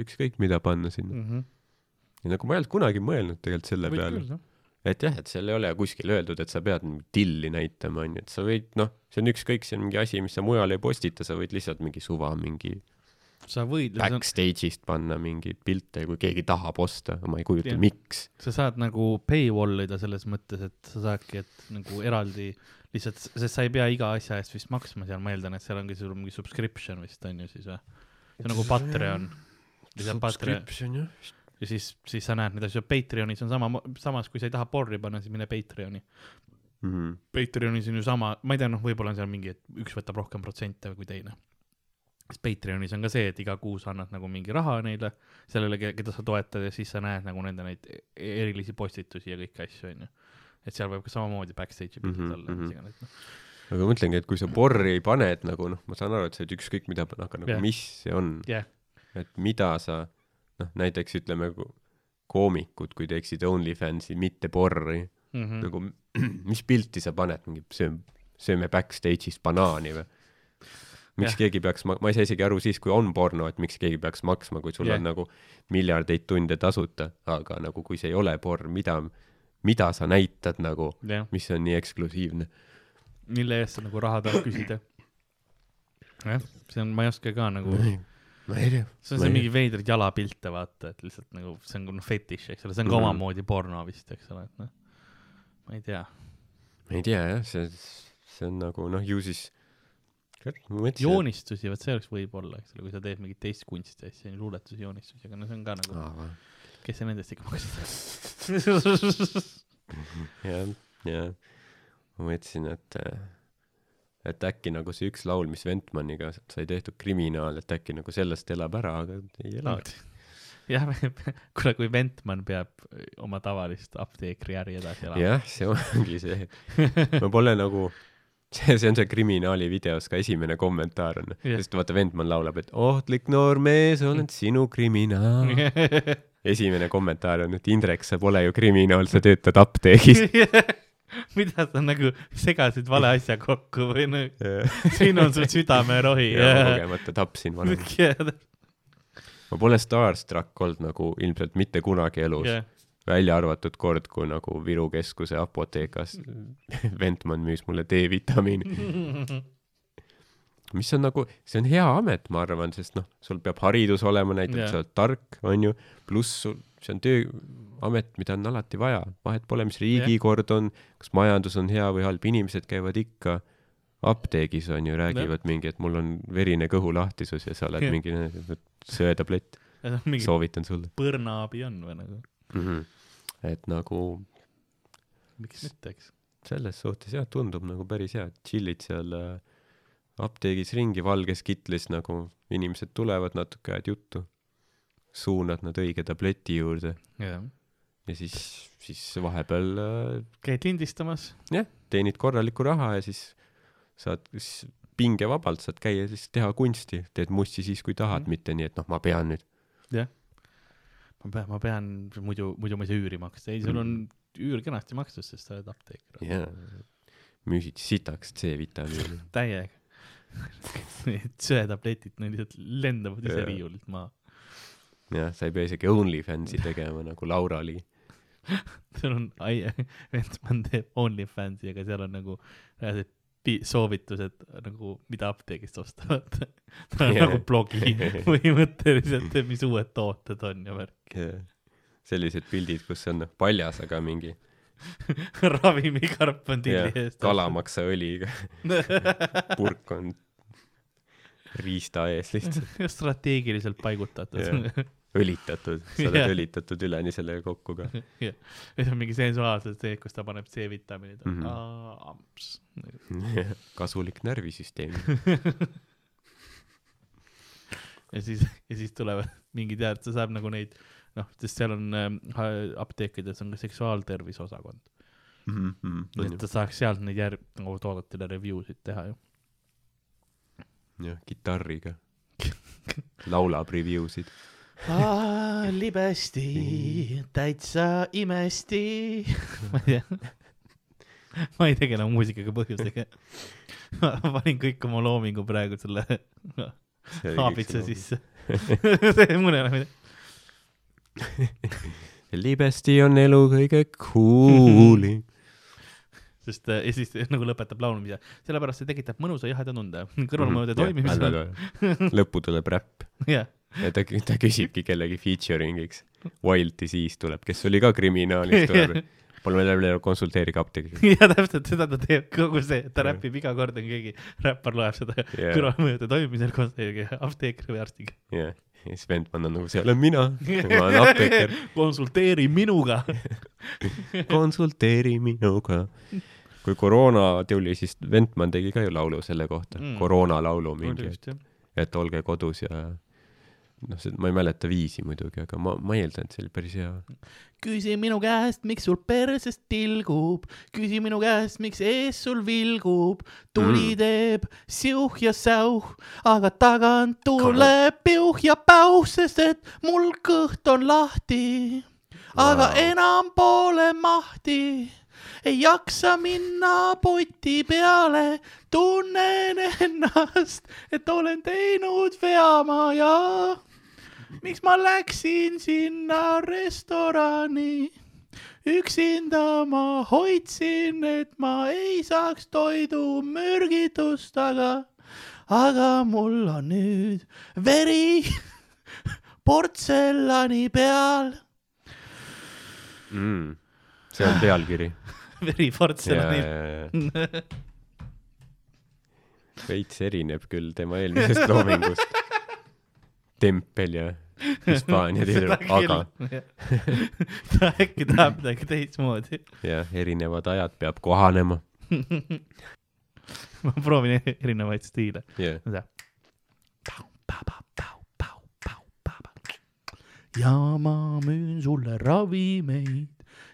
ükskõik mida panna sinna. Mhm. Ja nagu ma ei olnud kunagi mõelnud tegelikult selle võid peale jah. et jah, et seal ei ole kuskil öeldud, et sa pead mingit tilli näitama, onju, et sa võid noh, see on ükskõik, see on mingi asi, mis sa mujal ei postita, sa võid lihtsalt mingi suva mingi sa võid, backstage'ist panna mingeid pilte, kui keegi tahab osta, ma ei kujuta miks. sa saad nagu paywall ida selles mõttes, et sa saadki, et nagu eraldi lihtsalt, sest sa ei pea iga asja eest vist maksma seal, ma eeldan, et seal ongi sul mingi subscription vist on ju siis või? see on nagu Patreon. Subscription jah. Ja siis, siis sa näed neid asju, Patreonis on sama, samas kui sa ei taha porri panna, siis mine Patreoni. Mhm. Patreonis on ju sama, ma ei tea, noh, võib-olla on seal mingi, et üks võtab rohkem protsente kui teine. sest Patreonis on ka see, et iga kuu sa annad nagu mingi raha neile, sellele, keda sa toetad ja siis sa näed nagu nende neid e- erilisi postitusi ja kõiki asju, onju. et seal võib ka samamoodi backstage'i pildid Mhm, olla ja mhm. mis iganes, noh. aga mõtlengi, et kui sa porri ei pane, et nagu noh, ma saan aru, et sa võid ükskõik mida panna, aga nagu yeah. mis see on jah, et mida sa noh, näiteks ütleme ko- koomikud, kui teeksid OnlyFansi mitte porri mm., nagu mis pilti sa paned, mingi sööme, sööme backstage'is banaani või? miks yeah. keegi peaks, ma, ma ei saa isegi aru siis, kui on porno, et miks keegi peaks maksma, kui sul yeah. on nagu miljardeid tunde tasuta, aga nagu kui see ei ole porn, mida, mida sa näitad nagu, mis on nii eksklusiivne? mille eest sa nagu raha tahad küsida. jah, see on, ma ei oska ka nagu, ei tea. see on see mingi veidraid jalapilte, vaata, et lihtsalt nagu see on noh fetiš, eks ole, see on ka Mhm. omamoodi porno vist, eks ole, et noh, ma ei tea. ma ei tea jah, see, see on nagu noh, ju siis, joonistusi, vot see oleks võib-olla, eks ole, kui sa teed mingit teist kunsti asja, luuletusi, joonistusi, aga no see on ka nagu, et kes see nendest ikka maksab. jah, jah, ma mõtlesin, et äh, et äkki nagu see üks laul, mis Ventmaniga sai tehtud, Kriminaal, et äkki nagu sellest elab ära, aga ei ela. jah, kuule, kui Ventman peab oma tavalist apteekri äri edasi elama. jah, see ongi see. ma pole nagu, see, see on see Kriminaali videos ka esimene kommentaar on, Jah. sest vaata Ventman laulab, et ohtlik noor mees, olen sinu kriminaal. esimene kommentaar on, et Indrek, sa pole ju kriminaal, sa töötad apteegis. mida sa nagu segasid vale asja kokku või nagu, siin on su südamerohi. kogemata tapsin varem. ma pole starstruck olnud nagu ilmselt mitte kunagi elus, välja arvatud kord, kui nagu Viru keskuse apoteekas Ventman müüs mulle D-vitamiini. mis on nagu, see on hea amet, ma arvan, sest noh, sul peab haridus olema näiteks Jah. yeah., sa oled tark, onju, pluss sul, see on tööamet, mida on alati vaja, vahet pole, mis riigikord on, kas majandus on hea või halb, inimesed käivad ikka apteegis onju, räägivad mingi, et mul on verine kõhulahtisus ja sa oled Jah. mingi söötablett, mingi soovitan sulle põrnaabi on või nagu, mm. -hmm. et nagu miks mitte, eks. selles suhtes jah, tundub nagu päris hea, et chill'id seal äh, apteegis ringi valges kitlis nagu inimesed tulevad natuke, ajad juttu, suunad nad õige tableti juurde jah. Ja siis, siis vahepeal äh, käid lindistamas, jah, teenid korralikku raha ja siis saad siis pingevabalt saad käia siis teha kunsti, teed mussi siis, kui tahad mm., mitte nii, et noh, ma pean nüüd. ma pean, ma pean, muidu, muidu ma ei saa üüri maksta, ei, sul on üür kenasti makstud, sest sa oled apteeker. jaa, müüsid sitaks C-vitamiini. täiega. Need söetabletid, need lihtsalt lendavad ise riiulilt maha. jah, sa ei pea isegi OnlyFansi tegema nagu Laura-Li. seal on, Ventman teeb OnlyFansi, aga seal on nagu reaalsed pi- soovitused nagu, mida apteegist osta, vaata. ta on Jaa. nagu blogi põhimõtteliselt, mis uued tooted on ja värk. sellised pildid, kus on paljas, aga mingi ravimikarp on tilli eest. kalamaksaõliga purk on riista ees lihtsalt strateegiliselt paigutatud Jah. õlitatud, sa oled Jah. õlitatud üleni sellega kokku ka. ja see on mingi sensuaalselt see, kus ta paneb C-vitamiinid mm. -hmm. amps. kasulik närvisüsteem. ja siis, ja siis tulevad mingid head, ta saab nagu neid, noh, sest seal on äh, apteekides on ka seksuaaltervise osakond. nii et ta saaks sealt neid järg-, nagu toodetele review sid teha ju. jah, kitarriga. laulab review sid. libesti, täitsa imesti. ma ei tea. ma ei tegele muusikaga põhjusega. ma panin kõik oma loomingu praegu selle haabitsa. sisse. see mõne, libesti on elu kõige cool'im. sest äh, ja siis nagu lõpetab laulmise, sellepärast see tekitab mõnusa jaheda tunde, kõrvalmõjude toimimise. lõppu tuleb räpp jah, ja ta, ta küsibki kellegi featuring'iks. Wild Disease tuleb, kes oli ka kriminaalis, tuleb. palun jälle konsulteerige apteegiga. ja täpselt seda ta teeb, kogu see, ta räpib iga kord, kui keegi räppar loeb seda Jah. kõrvalmõjude toimimisel teiega apteekri või arstiga. jah, ja siis Ventman on nagu, see olen mina, ma olen apteeker, konsulteeri minuga. konsulteeri minuga. kui koroona tuli, siis Ventman tegi ka ju laulu selle kohta Mm. koroonalaulu mingi, et olge kodus ja noh, ma ei mäleta viisi muidugi, aga ma, ma eeldan, et see oli päris hea. küsi minu käest, miks sul persest tilgub, küsi minu käest, miks ees sul vilgub, tuli Mm. teeb siuh ja säuh, aga tagant tuleb piuh ja päuh, sest et mul kõht on lahti, aga Vau. enam pole mahti. Ei jaksa minna poti peale, tunnen ennast, et olen teinud vea ma ja miks ma läksin sinna restorani? üksinda ma hoidsin, et ma ei saaks toidumürgitust, aga, aga mul on nüüd veri portselani peal. mm.. see on pealkiri. veri portselani ja. veits erineb küll tema eelmisest loomingust. tempel ja Hispaania tüdruk, aga ta äkki tahab midagi teistmoodi. jah, erinevad ajad peab kohanema. ma proovin erinevaid stiile. jah, ja ma müün sulle ravimeid,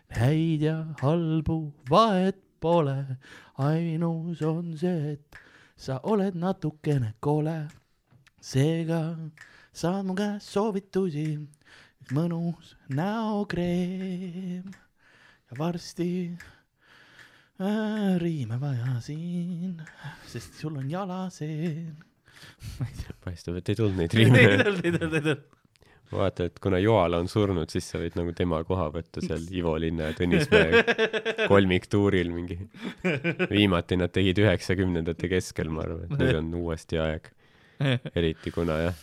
häid ja halbu, vahet pole. ainus on see, et sa oled natukene kole. seega saad mu käest soovitusi, mõnus näokreem ja varsti äh, riime vaja siin, sest sul on jalaseen. paistab, et ei tulnud neid riime. riime. vaata, et kuna Joala on surnud, siis sa võid nagu tema koha võtta seal Ivo Linna ja Tõnis Mäe kolmiktuuril mingi. viimati nad tegid üheksakümnendate keskel, ma arvan, et nüüd on uuesti aeg. eriti kuna jah,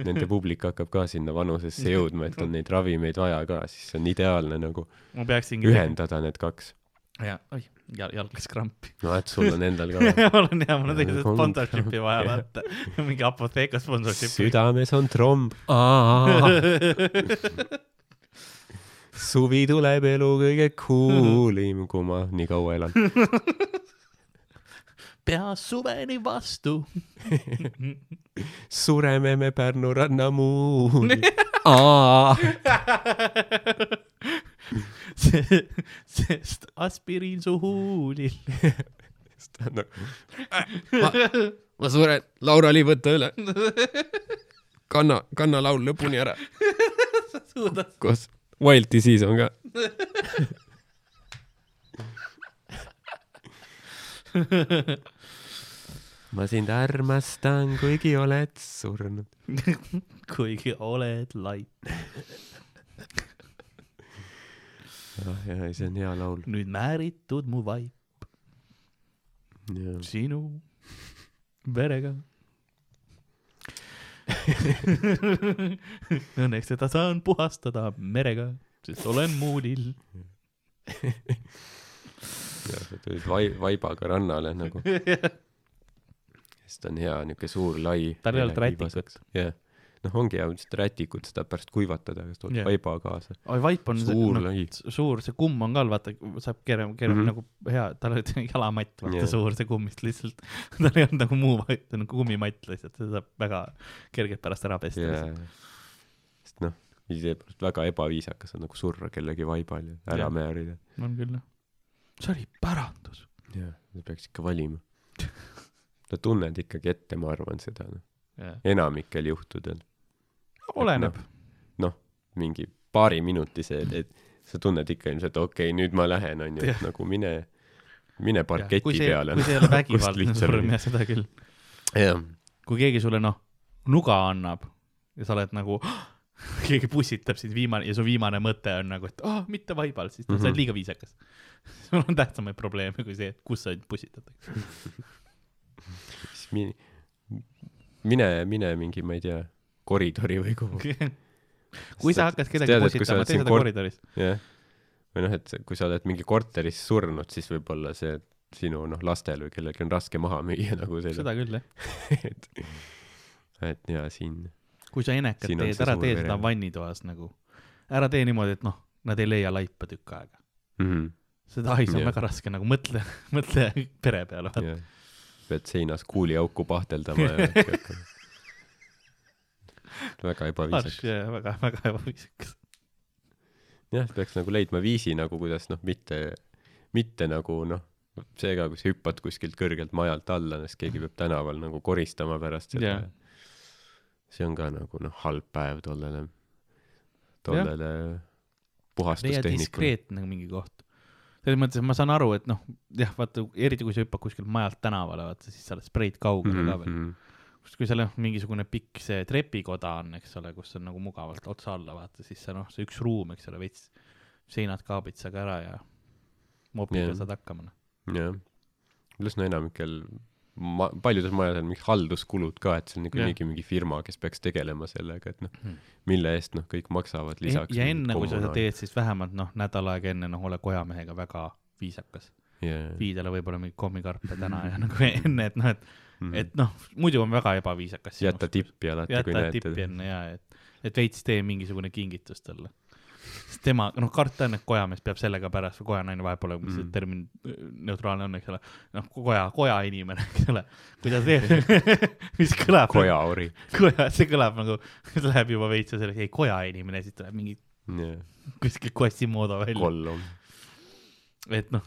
nende publik hakkab ka sinna vanusesse jõudma, et on neid ravimeid vaja ka, siis on ideaalne nagu ühendada need kaks. ja, oi, jalg läks krampi. no et sul on endal ka mul on hea, mul on tegelikult sponsorship'i vaja vaata. mingi Apotheka sponsorship. südames on tromb. suvi tuleb elu kõige kuulim, kui ma nii kaua elan. pea suveni vastu. sureme me Pärnu rannamuul. sest aspiriin su huulil. ma suren, Laura-Li, võta üle. kanna, kanna laul lõpuni ära. koos Wild Disease on ka. Ma sind armastan, kuigi oled surnud. kuigi oled lait. ah jaa, see on hea laul. nüüd määritud mu vaip sinu verega. Õnneks teda saan puhastada merega, sest olen muudil. sa tulid vai-, vaibaga rannale nagu, sest ta on hea niuke suur lai. Tal ei olnud rätikut.. jah, noh, ongi hea, lihtsalt rätikut, seda pärast kuivatada, kas tood Jah. vaiba kaasa. oi, vaip on Suur no, suur, see kumm on ka, vaata, saab keerama, keerama mm. -hmm. nagu hea, tal oli jalamatt, vaata yeah. suur see kummist lihtsalt. tal ei olnud nagu muu vaip, ta on nagu kummimatt lihtsalt, seda saab väga kergelt pärast ära pesta yeah.. sest noh, iseenesest väga ebaviisakas on nagu surra kellegi vaibal ja ära Jah. määrida. on küll jah. see oli pärandus. jah, sa peaks ikka valima. sa tunned ikkagi ette, ma arvan seda, noh, Yeah. enamikel juhtudel oleneb. mingi paariminutise, et sa tunned ikka ilmselt, okei okay,, nüüd ma lähen, onju, Jah. et nagu mine, mine parketi see, peale. kui see ei ole vägivaldne surm, jah, seda küll. kui keegi sulle noh, nuga annab ja sa oled nagu, keegi pussitab sind viimane ja su viimane mõte on nagu, et ah oh,, mitte vaibal, siis mm -hmm. sa Mhm. oled liiga viisakas. sul on tähtsamaid probleeme kui see, et kus sa pussitatakse. mine, mine, mine mingi, ma ei tea, koridori või kuhu. kui sa hakkad kedagi pussitama, tee seda koridoris. jah, või noh, et kui sa oled mingi korteris surnud, siis võib-olla see sinu noh, lastel või kellelgi on raske maha müüa nagu selle, seda küll jah. et, et ja siin, kui sa enekat teed, ära tee seda vannitoas nagu. ära tee niimoodi, et noh, nad ei leia laipa tükk aega. mm -hmm, seda hais on Jah. väga raske nagu mõtle, mõtle pere peale. jah, pead seinas kuuliauku pahteldama ja väga ebaviisakas. väga, väga ebaviisakas. jah, peaks nagu leidma viisi nagu kuidas noh, mitte, mitte nagu noh, see ka, kui sa hüppad kuskilt kõrgelt majalt alla, siis keegi peab tänaval nagu koristama pärast seda Jah. see on ka nagu noh, halb päev tollele, tollele puhastustehnikule. diskreetne nagu mingi koht. Selles mõttes, et ma saan aru, et noh, jah, vaata, eriti kui sa hüppad kuskilt majalt tänavale, vaata siis sa oled spreid kaugele mm -hmm. ka veel. -hmm. kui seal noh, mingisugune pikk see trepikoda on, eks ole, kus on nagu mugavalt otsa alla vaata, siis see noh, see üks ruum, eks ole, veits seinad kaabid sa ka ära ja mopiga yeah. saad hakkama. noh. jah, pluss no enamikel ma-, paljudes majades on mingid halduskulud ka, et see on niikuinii mingi firma, kes peaks tegelema sellega, et noh Hmm., mille eest noh, kõik maksavad lisaks. ja enne, kui sa seda teed, siis vähemalt noh, nädal aega enne noh, ole kojamehega väga viisakas. teed. vii talle võib-olla mingi kommikarpe täna ja nagu enne, et noh, et, et noh, mudu on väga ebaviisakas. jäta tippi alati, kui jäta näed tippi teda. enne ja, et, et veits tee mingisugune kingitus talle. tema, noh, karta on, et kojamees peab sellega pärast või kojanaine vahepeal olema, mis see Mm. termin äh, neutraalne on, eks ole. noh, koja, kojainimene, eks ole, kui ta teeb, mis kõlab, kojaori. koja, see kõlab nagu, see läheb juba veits selleks, ei kojainimene, siis tuleb mingi kuskil Quasimodo välja. kollum. et noh,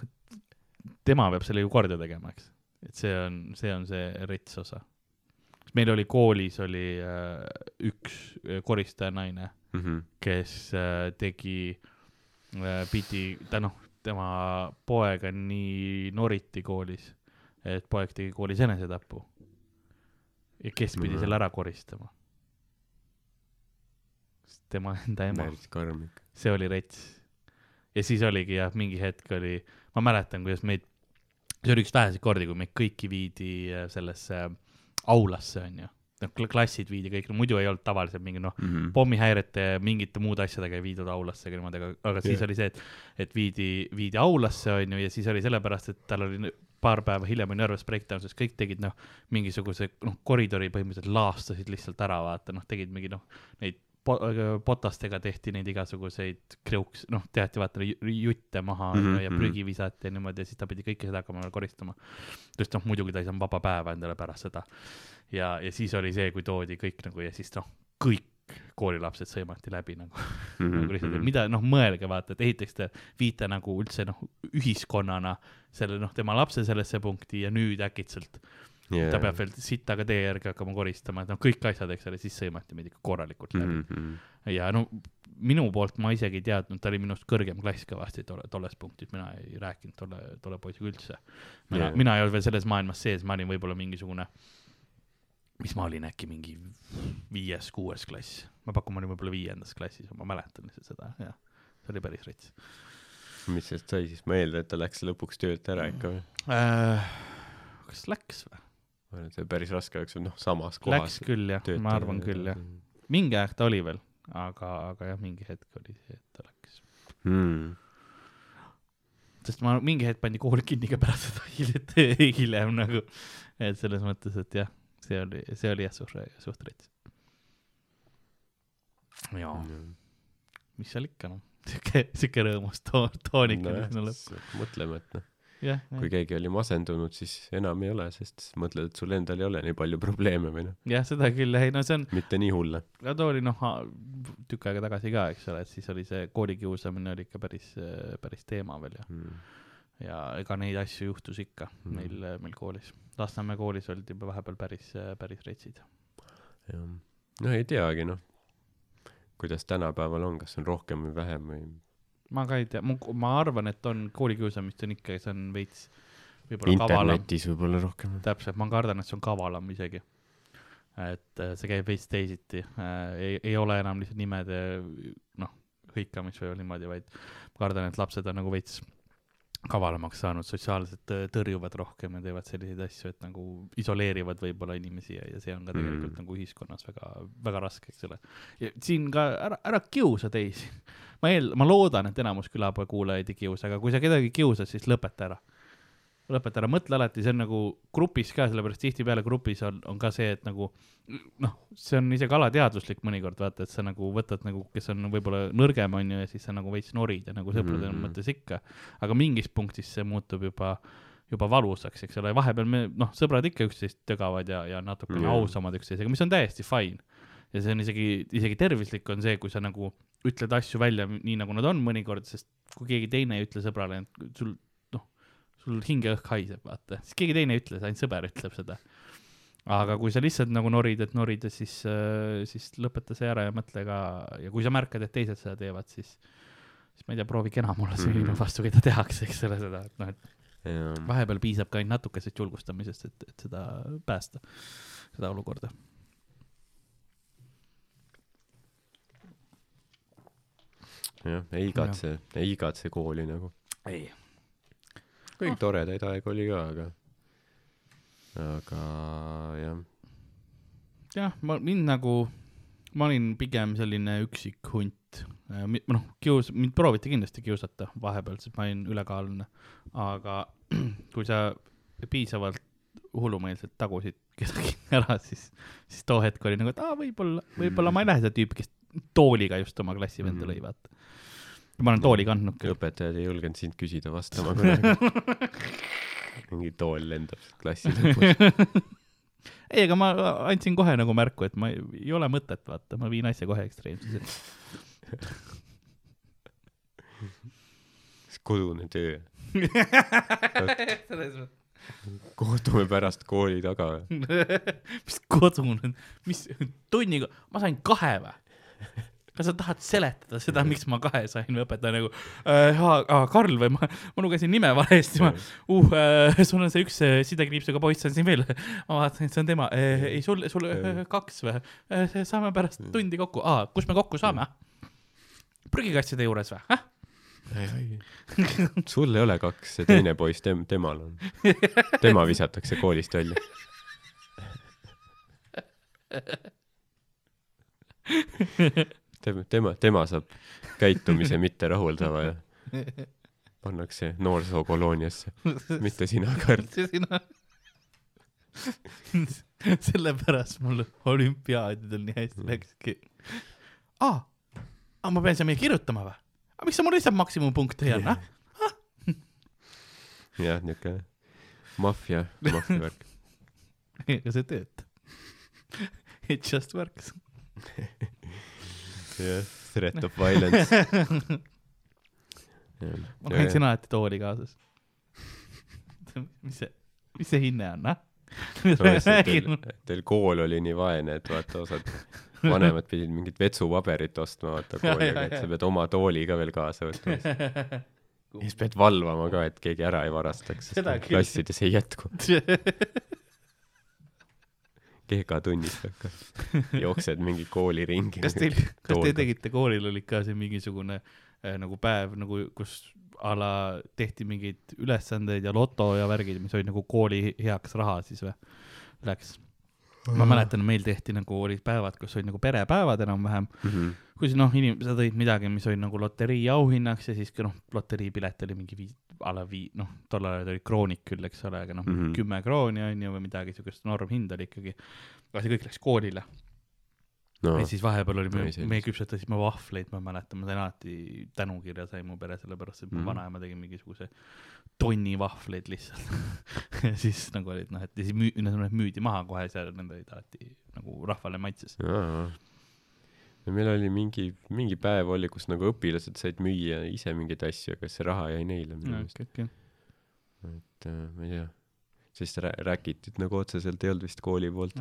tema peab selle ju korda tegema, eks. et see on, see on see rets osa. meil oli koolis oli äh, üks äh, koristaja naine, Mhm. kes äh, tegi äh,, pidi, ta noh, tema poega nii noriti koolis, et poeg tegi koolis enesetapu. ja kes pidi Mhm. selle ära koristama? tema enda ema see oli rets. ja siis oligi jah, mingi hetk oli, ma mäletan, kuidas meid, see oli üks väheseid kordi, kui meid kõiki viidi äh, sellesse aulasse, onju. noh, klassid viidi kõik, no muidu ei olnud tavaliselt mingi noh, Mhm. pommihäirete ja mingite muude asjadega ei viidud aulasse ega niimoodi, aga, aga siis Jah. oli see, et, et viidi, viidi aulasse, onju, ja siis oli sellepärast, et tal oli paar päeva hiljem oli nervous breakdown, sest kõik tegid noh, mingisuguse noh, koridori põhimõtteliselt laastasid lihtsalt ära, vaata noh, tegid mingi noh, neid potastega tehti neid igasuguseid kriuks, noh, tehti vaata ju- jutte maha mm Mhm, -hmm, ja mhm. prügi visati ja niimoodi ja siis ta pidi kõike seda hakkama koristama. sest noh, muidugi ta ei saanud vaba päeva endale pärast seda. ja, ja siis oli see, kui toodi kõik nagu ja siis noh, kõik koolilapsed sõimati läbi nagu Mhm, nagu lihtsalt, mida noh, mõelge vaata, et esiteks te viite nagu üldse noh, ühiskonnana selle noh, tema lapse sellesse punkti ja nüüd äkitselt yeah. ta peab veel sittaga tee järgi hakkama koristama, et noh, kõik asjad, eks ole, siis sõimati meid ikka korralikult läbi mm. -hmm. ja no minu poolt ma isegi ei teadnud, ta oli minust kõrgem klass kõvasti tolle, tolles punktis, mina ei rääkinud tolle, tolle poisiga üldse. mina yeah., mina ei olnud veel selles maailmas sees, ma olin võib-olla mingisugune, mis ma olin äkki mingi viies-kuues klass, ma pakun, ma olin võib-olla viiendas klassis, ma mäletan lihtsalt seda, jah, see oli päris rets mis sellest sai siis, ma eeldan, et ta läks lõpuks töölt ära ikka või? äh,. kas läks või? Ma arvan, et see päris raske oleks, noh, samas kohas Läks küll jah, ma arvan küll jah. mingi aeg ta oli veel, aga, aga jah, mingi hetk oli see, et ta läks. mm.. sest ma mingi hetk pandi kool kinni ka pärast seda hiljem, hiljem nagu, et selles mõttes, et jah, see oli, see oli jah suht, suht rets. jaa, mis seal ikka noh, siuke, siuke rõõmus toon, toonik oli sinna lõppu. mõtleme, et noh, jah, kui keegi oli masendunud, siis enam ei ole, sest mõtled, et sul endal ei ole nii palju probleeme või noh, jah, seda küll, ei no see on, mitte nii hulle. no too oli noh, tükk aega tagasi ka, eks ole, et siis oli see koolikiusamine oli ikka päris, päris teema veel ja, Mm. ja ega neid asju juhtus ikka Mm. meil, meil koolis. Lasnamäe koolis olid juba vahepeal päris, päris retsid. jah, no ei teagi noh, kuidas tänapäeval on, kas on rohkem või vähem või ma ka ei tea, ma arvan, et on koolikiusamist on ikka, see on veits võib-olla internetis võib-olla rohkem. täpselt, ma kardan, et see on kavalam isegi. et äh, see käib veits teisiti äh,, ei, ei ole enam lihtsalt nimede noh, hõikamist või niimoodi, vaid ma kardan, et lapsed on nagu veits kavalamaks saanud, sotsiaalselt äh, tõrjuvad rohkem ja teevad selliseid asju, et nagu isoleerivad võib-olla inimesi ja, ja see on ka tegelikult Mm. mm. nagu ühiskonnas väga, väga raske, eks ole. ja siin ka ära, ära kiusa teisi. ma eel-, ma loodan, et enamus külapoe kuulajaid ei kiusa, aga kui sa kedagi kiusad, siis lõpeta ära lõpeta ära, mõtle alati, see on nagu grupis ka, sellepärast tihtipeale grupis on, on ka see, et nagu noh, see on isegi alateadvuslik mõnikord vaata, et sa nagu võtad nagu, kes on võib-olla nõrgem, on ju, ja siis sa nagu veits norid ja nagu sõprade mm. -hmm. mõttes ikka. aga mingis punktis see muutub juba, juba valusaks, eks ole, vahepeal me noh, sõbrad ikka üksteist tögavad ja, ja natukene Jaa. yeah. ausamad üksteisega, mis on täiesti fine. ja see on isegi, isegi tervislik on see, kui sa nagu ütled asju välja nii, nagu nad on mõnikord, sest kui keegi teine ei ütle sõbrale, et sul sul hingeõhk haiseb, vaata, siis keegi teine ei ütle, ainult sõber ütleb seda. aga kui sa lihtsalt nagu norid, et norida, siis, siis lõpeta see ära ja mõtle ka ja kui sa märkad, et teised seda teevad, siis, siis ma ei tea, proovi kenam olla see inimene Mhm. vastu, keda tehakse, eks ole, seda, et noh, et jah, vahepeal piisab ka ainult natukesest julgustamisest, et, et seda päästa, seda olukorda. jah, ei igatse, ei igatse kooli nagu. ei. Kõik Ah. toredaid aegu oli ka, aga, aga jah, jah, ma, mind nagu, ma olin pigem selline üksik hunt. noh, kius-, mind prooviti kindlasti kiusata vahepeal, sest ma olin ülekaaluline, aga kui sa piisavalt hullumeelselt tagusid kedagi ära, siis, siis too hetk oli nagu, et aa, võib-olla, võib-olla ma ei lähe seda tüüpi, kes tooliga just oma klassivenda Mhm. lõi, vaata. Ma olen tooli kandnud küll. õpetajad ei julgenud sind küsida vastama kunagi. mingi tool lendab klassi lõpus. ei, aga ma andsin kohe nagu märku, et ma ei, ei ole mõtet, vaata, ma viin asja kohe ekstreemsuseni. kodune töö. kohtume pärast kooli taga. mis kodune, mis tunniga, ma sain kahe või? Kas sa tahad seletada seda, miks ma kahe sain või õpetaja nagu äh,, Karl või ma, ma lugesin nime valesti, ma uh,, äh, sul on see üks äh, sidekriipsuga poiss on siin veel. ma vaatan, et see on tema äh,. ei, sul, sul äh, kaks või äh,? saame pärast tundi kokku, aa, kus me kokku saame? prügikasside juures või? sul ei ole kaks, see teine poiss, tem-, temal on. tema visatakse koolist välja. tema, tema, tema saab käitumise mitterahuldava ja pannakse noorsookoloniasse, mitte sina, Karl. see sina. sellepärast mul olümpiaadidel nii hästi läkski. aa, aa, ma pean siia meie kirjutama või? aga miks sa mulle lihtsalt maksimumpunkte ei anna? jah, niuke maffia, maffia värk. ega see töötab. It just works. jah, threat of violence. ma kandsin alati tooli kaasas. mis see, mis see hinne on, ah? Teil, teil kool oli nii vaene, et vaata, osad vanemad pidid mingit vetsupaberit ostma, vaata kooliga, et sa pead oma tooli ka veel kaasa võtma. ja siis pead valvama ka, et keegi ära ei varastaks, sest klassides ei jätku. Keegatunnis jooksed mingi kooli ringi. kas teil, kas te tegite koolil oli ka see mingisugune äh, nagu päev nagu, kus a la tehti mingeid ülesandeid ja loto ja värgid, mis olid nagu kooli heaks raha siis või? Läks. ma mäletan, meil tehti nagu olid päevad, kus olid nagu perepäevad enam-vähem, Mhm. kus noh, inimesed tõid midagi, mis oli nagu loterii auhinnaks ja siis noh, loteriipilet oli mingi viis, a la vii-, noh, tollal ajal olid kroonid küll, eks ole, aga noh mm. -hmm., kümme krooni on ju või midagi siukest normhind oli ikkagi. aga see kõik läks koolile no ja siis vahepeal oli, me, me küpsetasime vahvleid, ma mäletan, ma sain alati tänukirja sai mu pere sellepärast, et mu mm. vanaema tegi mingisuguse tonni vahvleid lihtsalt ja siis nagu olid noh, et ja siis müü-, need müüdi maha kohe seal, need olid alati nagu rahvale maitses. jaa. Ja meil oli mingi, mingi päev oli, kus nagu õpilased said müüa ise mingeid asju, aga see raha jäi neile minu meelest, okei, okei. et äh, ma ei tea. sest rä- räägitud nagu otseselt ei olnud vist kooli poolt,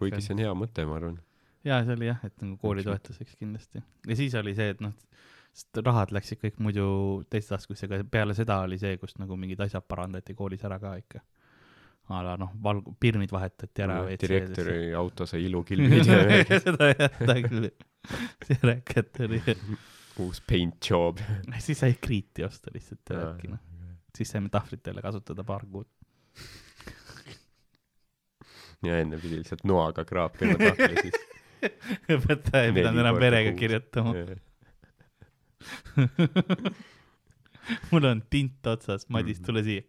kuigi see on hea mõte, ma arvan. jaa, see oli jah, et nagu kooli toetuseks kindlasti. ja siis oli see, et noh, sest rahad läksid kõik muidu teiste taskusse, aga peale seda oli see, kus nagu mingid asjad parandati koolis ära ka ikka. a la noh, valg-, pirnid vahetati ära. direktori auto sai ilukilbid ja seda jah, seda küll. See räket oli. uus paint job. siis sai kriiti osta lihtsalt ja värki noh. siis saime tahvlitele kasutada paar kuud. ja enne pidi lihtsalt noaga kraapima tahvli siis. õpetaja ei pidanud enam verega kirjutama. mul on tint otsas, Madis, tule siia.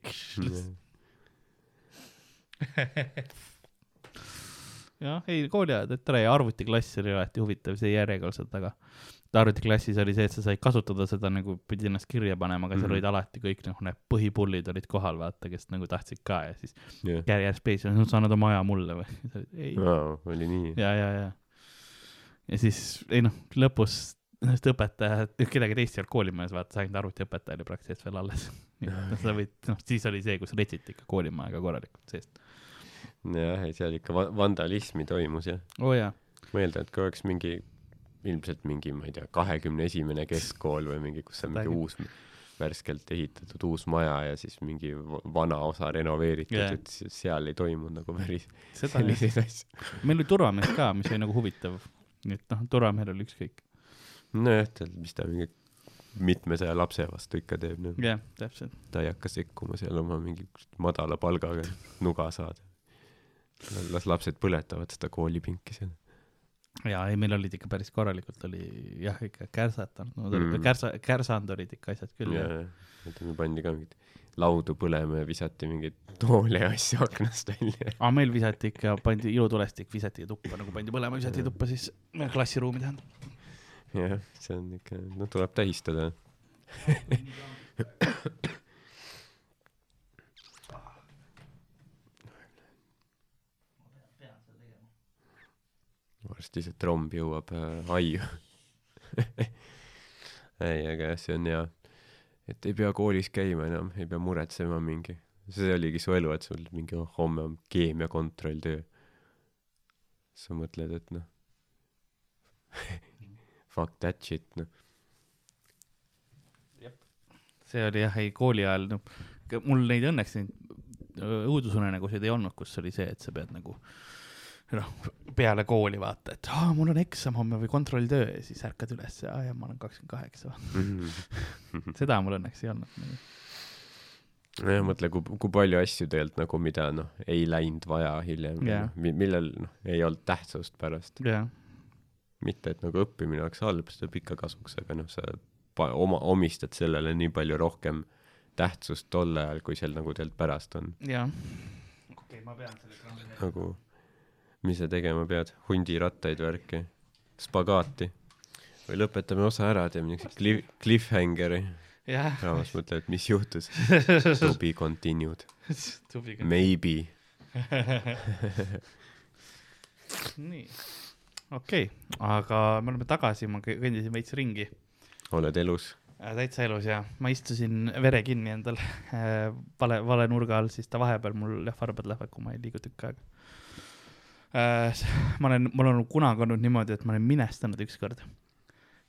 jah, ei kooliajad, et tore ja arvutiklass oli alati huvitav, see järjekordselt taga. arvutiklassis oli see, et sa said kasutada seda nagu pidid ennast kirja panema, aga seal Mhm. olid alati kõik nagu need põhipullid olid kohal, vaata, kes nagu tahtsid ka ja siis jah, järjest space, sa annad oma aja mulle või? ei, oli nii. ja, ja, ja. ja siis, ei noh, lõpus sest õpetaja, kedagi teist ei olnud koolimajas, vaata, see ainult arvutiõpetaja oli praktiliselt veel alles. sa võid, noh, siis oli see, kus retsiti ikka koolimaja ka korralikult seest. jah, ei seal ikka va- vandalismi toimus jah. oo jaa, ma eeldan, et kui oleks mingi, ilmselt mingi, ma ei tea, kahekümne esimene keskkool või mingi, kus on mingi uus, värskelt ehitatud uus maja ja siis mingi va- vana osa renoveeritud yeah., et seal ei toimunud nagu päris selliseid asju. meil oli turvamees ka, mis oli nagu huvitav. nii et noh, turvamehel oli ükskõik. nojah, ta, mis ta mingi mitmesaja lapse vastu ikka teeb, noh. jah, täpselt. ta ei hakka sekkuma seal oma mingi madala palgaga nuga saada. Las lapsed põletavad seda koolipinki seal. jaa, ei meil olid ikka päris korralikult oli jah, ikka kärsatanud no, Mm. kärsa, kärsanud olid ikka asjad küll ja et meil pandi ka mingit laudu põlema ja visati mingeid toole ja asju aknast välja. aga meil visati ikka, pandi ilutulestik, visati tuppa nagu pandi põlema, visati tuppa siis klassiruumi tähendab. jah, see on ikka, no tuleb tähistada. varsti see tromb jõuab äh, aiu. Ei aga jah see on hea. Et ei pea koolis käima enam ei pea muretsema mingi. See oligi su elu et sul mingi oh, homme on keemia kontrolltöö. Sa mõtled et noh fuck that shit noh. See oli jah, ei kooli ajal, noh, mul neid õnneks neid õudusunenägusid ei olnud, kus oli see, et sa pead nagu noh, peale kooli vaata, et aa, mul on eksam homme või kontrolltöö ja siis ärkad üles ja, ja ma olen kakskümmend kaheksa. seda mul õnneks ei olnud nagu.. nojah mõtle kui kui palju asju tegelikult nagu mida noh ei läinud vaja hiljem Jah. yeah. millel noh ei olnud tähtsust pärast jah, mitte et nagu õppimine oleks halb see tuleb ikka kasuks aga noh sa oma omistad sellele nii palju rohkem tähtsust tol ajal kui seal nagu tegelikult pärast on jah. okei okay,, ma pean selle kraami nagu mis sa tegema pead? Hundirattaid värki? Spagaati? Või lõpetame osa ära teeme niisuguse cliff cliffhangeri. Jah, raamas mõtled et mis juhtus. To be continued. Maybe. Nii, okei okay., aga me oleme tagasi, ma kõ- kõndisin veits ringi. Oled elus. Äh,. täitsa elus ja ma istusin vere kinni endal äh, vale, vale nurga all, siis ta vahepeal mul jah, varbad lähevad, kui ma ei liigu tükk aega. ma olen, mul on kunagi olnud niimoodi, et ma olen minestanud ükskord.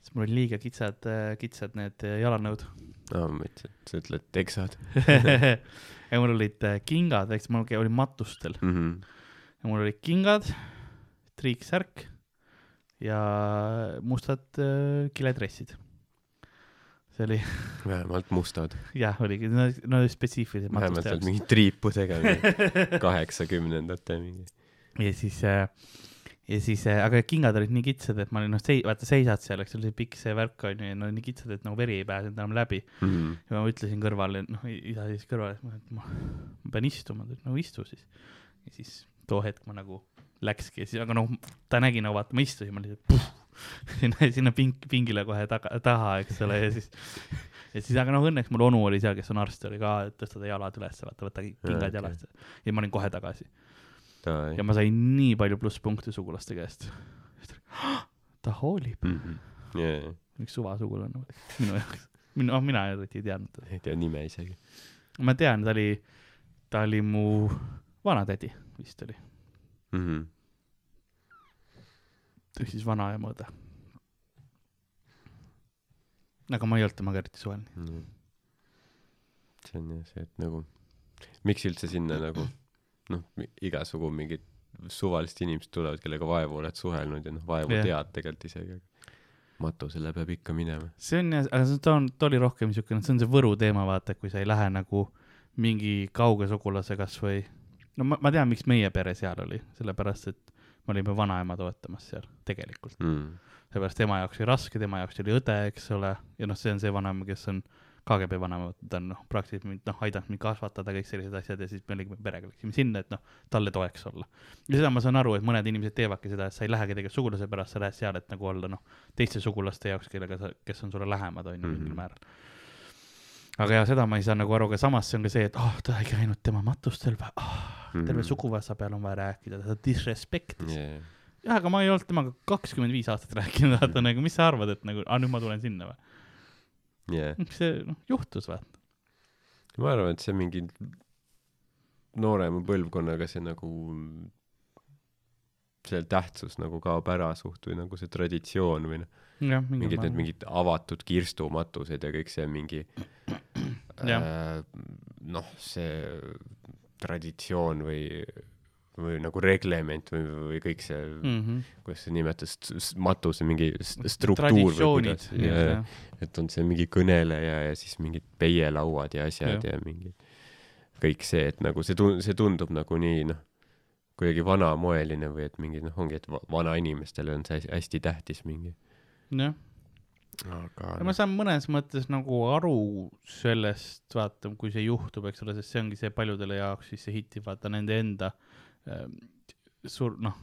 siis mul olid liiga kitsad, kitsad need äh, jalanõud aa ma mõtlesin et sa ütled teksad ja mul olid äh, kingad, eks mul olin matustel mm -hmm. ja mul olid kingad, triiksärk ja mustad äh, kiledressid. see oli, vähemalt mustad jah, oligi, no, olid spetsiifilised vähemalt matuste oled jaoks. mingit triipu tegenud kaheksakümnendate mingi ja siis äh,, ja siis äh,, aga kingad olid nii kitsad, et ma olin noh, sei-, vaata seisad seal, eks ole, see pikk see värk on ju, ja nad olid nii kitsad, et nagu veri ei pääsenud enam läbi. mm. -hmm. ja ma ütlesin kõrvale, noh, isa siis kõrval, et ma, et ma, ma pean istuma, ta ütles no istu siis. ja siis too hetk ma nagu läkski ja siis, aga noh, ta nägi nagu vaata, ma istusin, ma lihtsalt sinna, sinna ping-, pingile kohe taga, taha, eks ole, ja siis, ja siis, aga noh, õnneks mul onu oli seal, kes on arst, oli ka, et tõsta ta jalad üles, vaata, võta kingad okei. okay. jalast. ja ma olin kohe tagasi. Ja ma sain nii palju plusspunkte sugulaste käest. ta hoolib, mm. -hmm. Yeah. üks suvasugulane minu jaoks, minu, noh, mina eriti ei teadnud teda. ei tea nime isegi ma tean, ta oli, ta oli mu vanatädi vist oli, mm. -hmm. ehk siis vanaema õde. aga ma ei olnud temaga eriti suhelnud. Mm. see on jah see, et nagu miks üldse sinna nagu noh, igasugu mingid suvalised inimesed tulevad, kellega vaevu oled suhelnud ja noh, vaevu Jah. tead tegelikult isegi, matusele peab ikka minema. see on jah, aga see- ta on, ta oli rohkem niisugune, see on see Võru teema, vaata, kui sa ei lähe nagu mingi kauge sugulase kasvõi, no ma, ma tean, miks meie pere seal oli, sellepärast et me olime vanaema toetamas seal tegelikult. Mm. seepärast tema jaoks oli raske, tema jaoks oli õde, eks ole, ja noh, see on see vanaema, kes on KGB vanaema, ta on noh, praktiliselt mind noh, aidanud mind kasvatada, kõik sellised asjad ja siis me olime perega läksime sinna, et noh, talle toeks olla. ja seda ma saan aru, et mõned inimesed teevadki seda, et sa ei lähegi tegelikult sugulase pärast, sa lähed seal, et nagu olla noh, teiste sugulaste jaoks, kellega sa, kes on sulle lähemad, on ju, mingil Mhm. määral. aga ja seda ma ei saa nagu aru, aga samas see on ka see, et ah oh,, ta ei käinud tema matustel või ah oh,, terve Mhm. suguvõsa peale on vaja rääkida, ta disrespektis Yeah. jah, aga ma ei olnud temaga kakskümmend viis aastat rääkinud, vaata nagu, mis sa arvad, et nagu, aa nüüd ma tulen sinna või? Yeah. see noh, juhtus vaata. ma arvan, et see mingi noorema põlvkonnaga see nagu see tähtsus nagu kaob ära suht või nagu see traditsioon või noh, mingid need mingid avatud kirstumatused ja kõik see mingi äh, noh, see traditsioon või või nagu reglement või, või kõik see mm., mm. -hmm. kuidas sa nimetad, matuse mingi struktuur või kuidas,, et on see mingi kõneleja ja siis mingid peielauad ja asjad ja, ja mingi kõik see, et nagu see tun-, see tundub nagu nii noh, kuidagi vanamoeline või et mingi noh, ongi, et va- vanainimestele on see hästi- tähtis mingi. jah, aga ja ma saan mõnes mõttes nagu aru sellest, vaata, kui see juhtub, eks ole, sest see ongi see paljudele jaoks siis see hitib, vaata nende enda sur-, noh,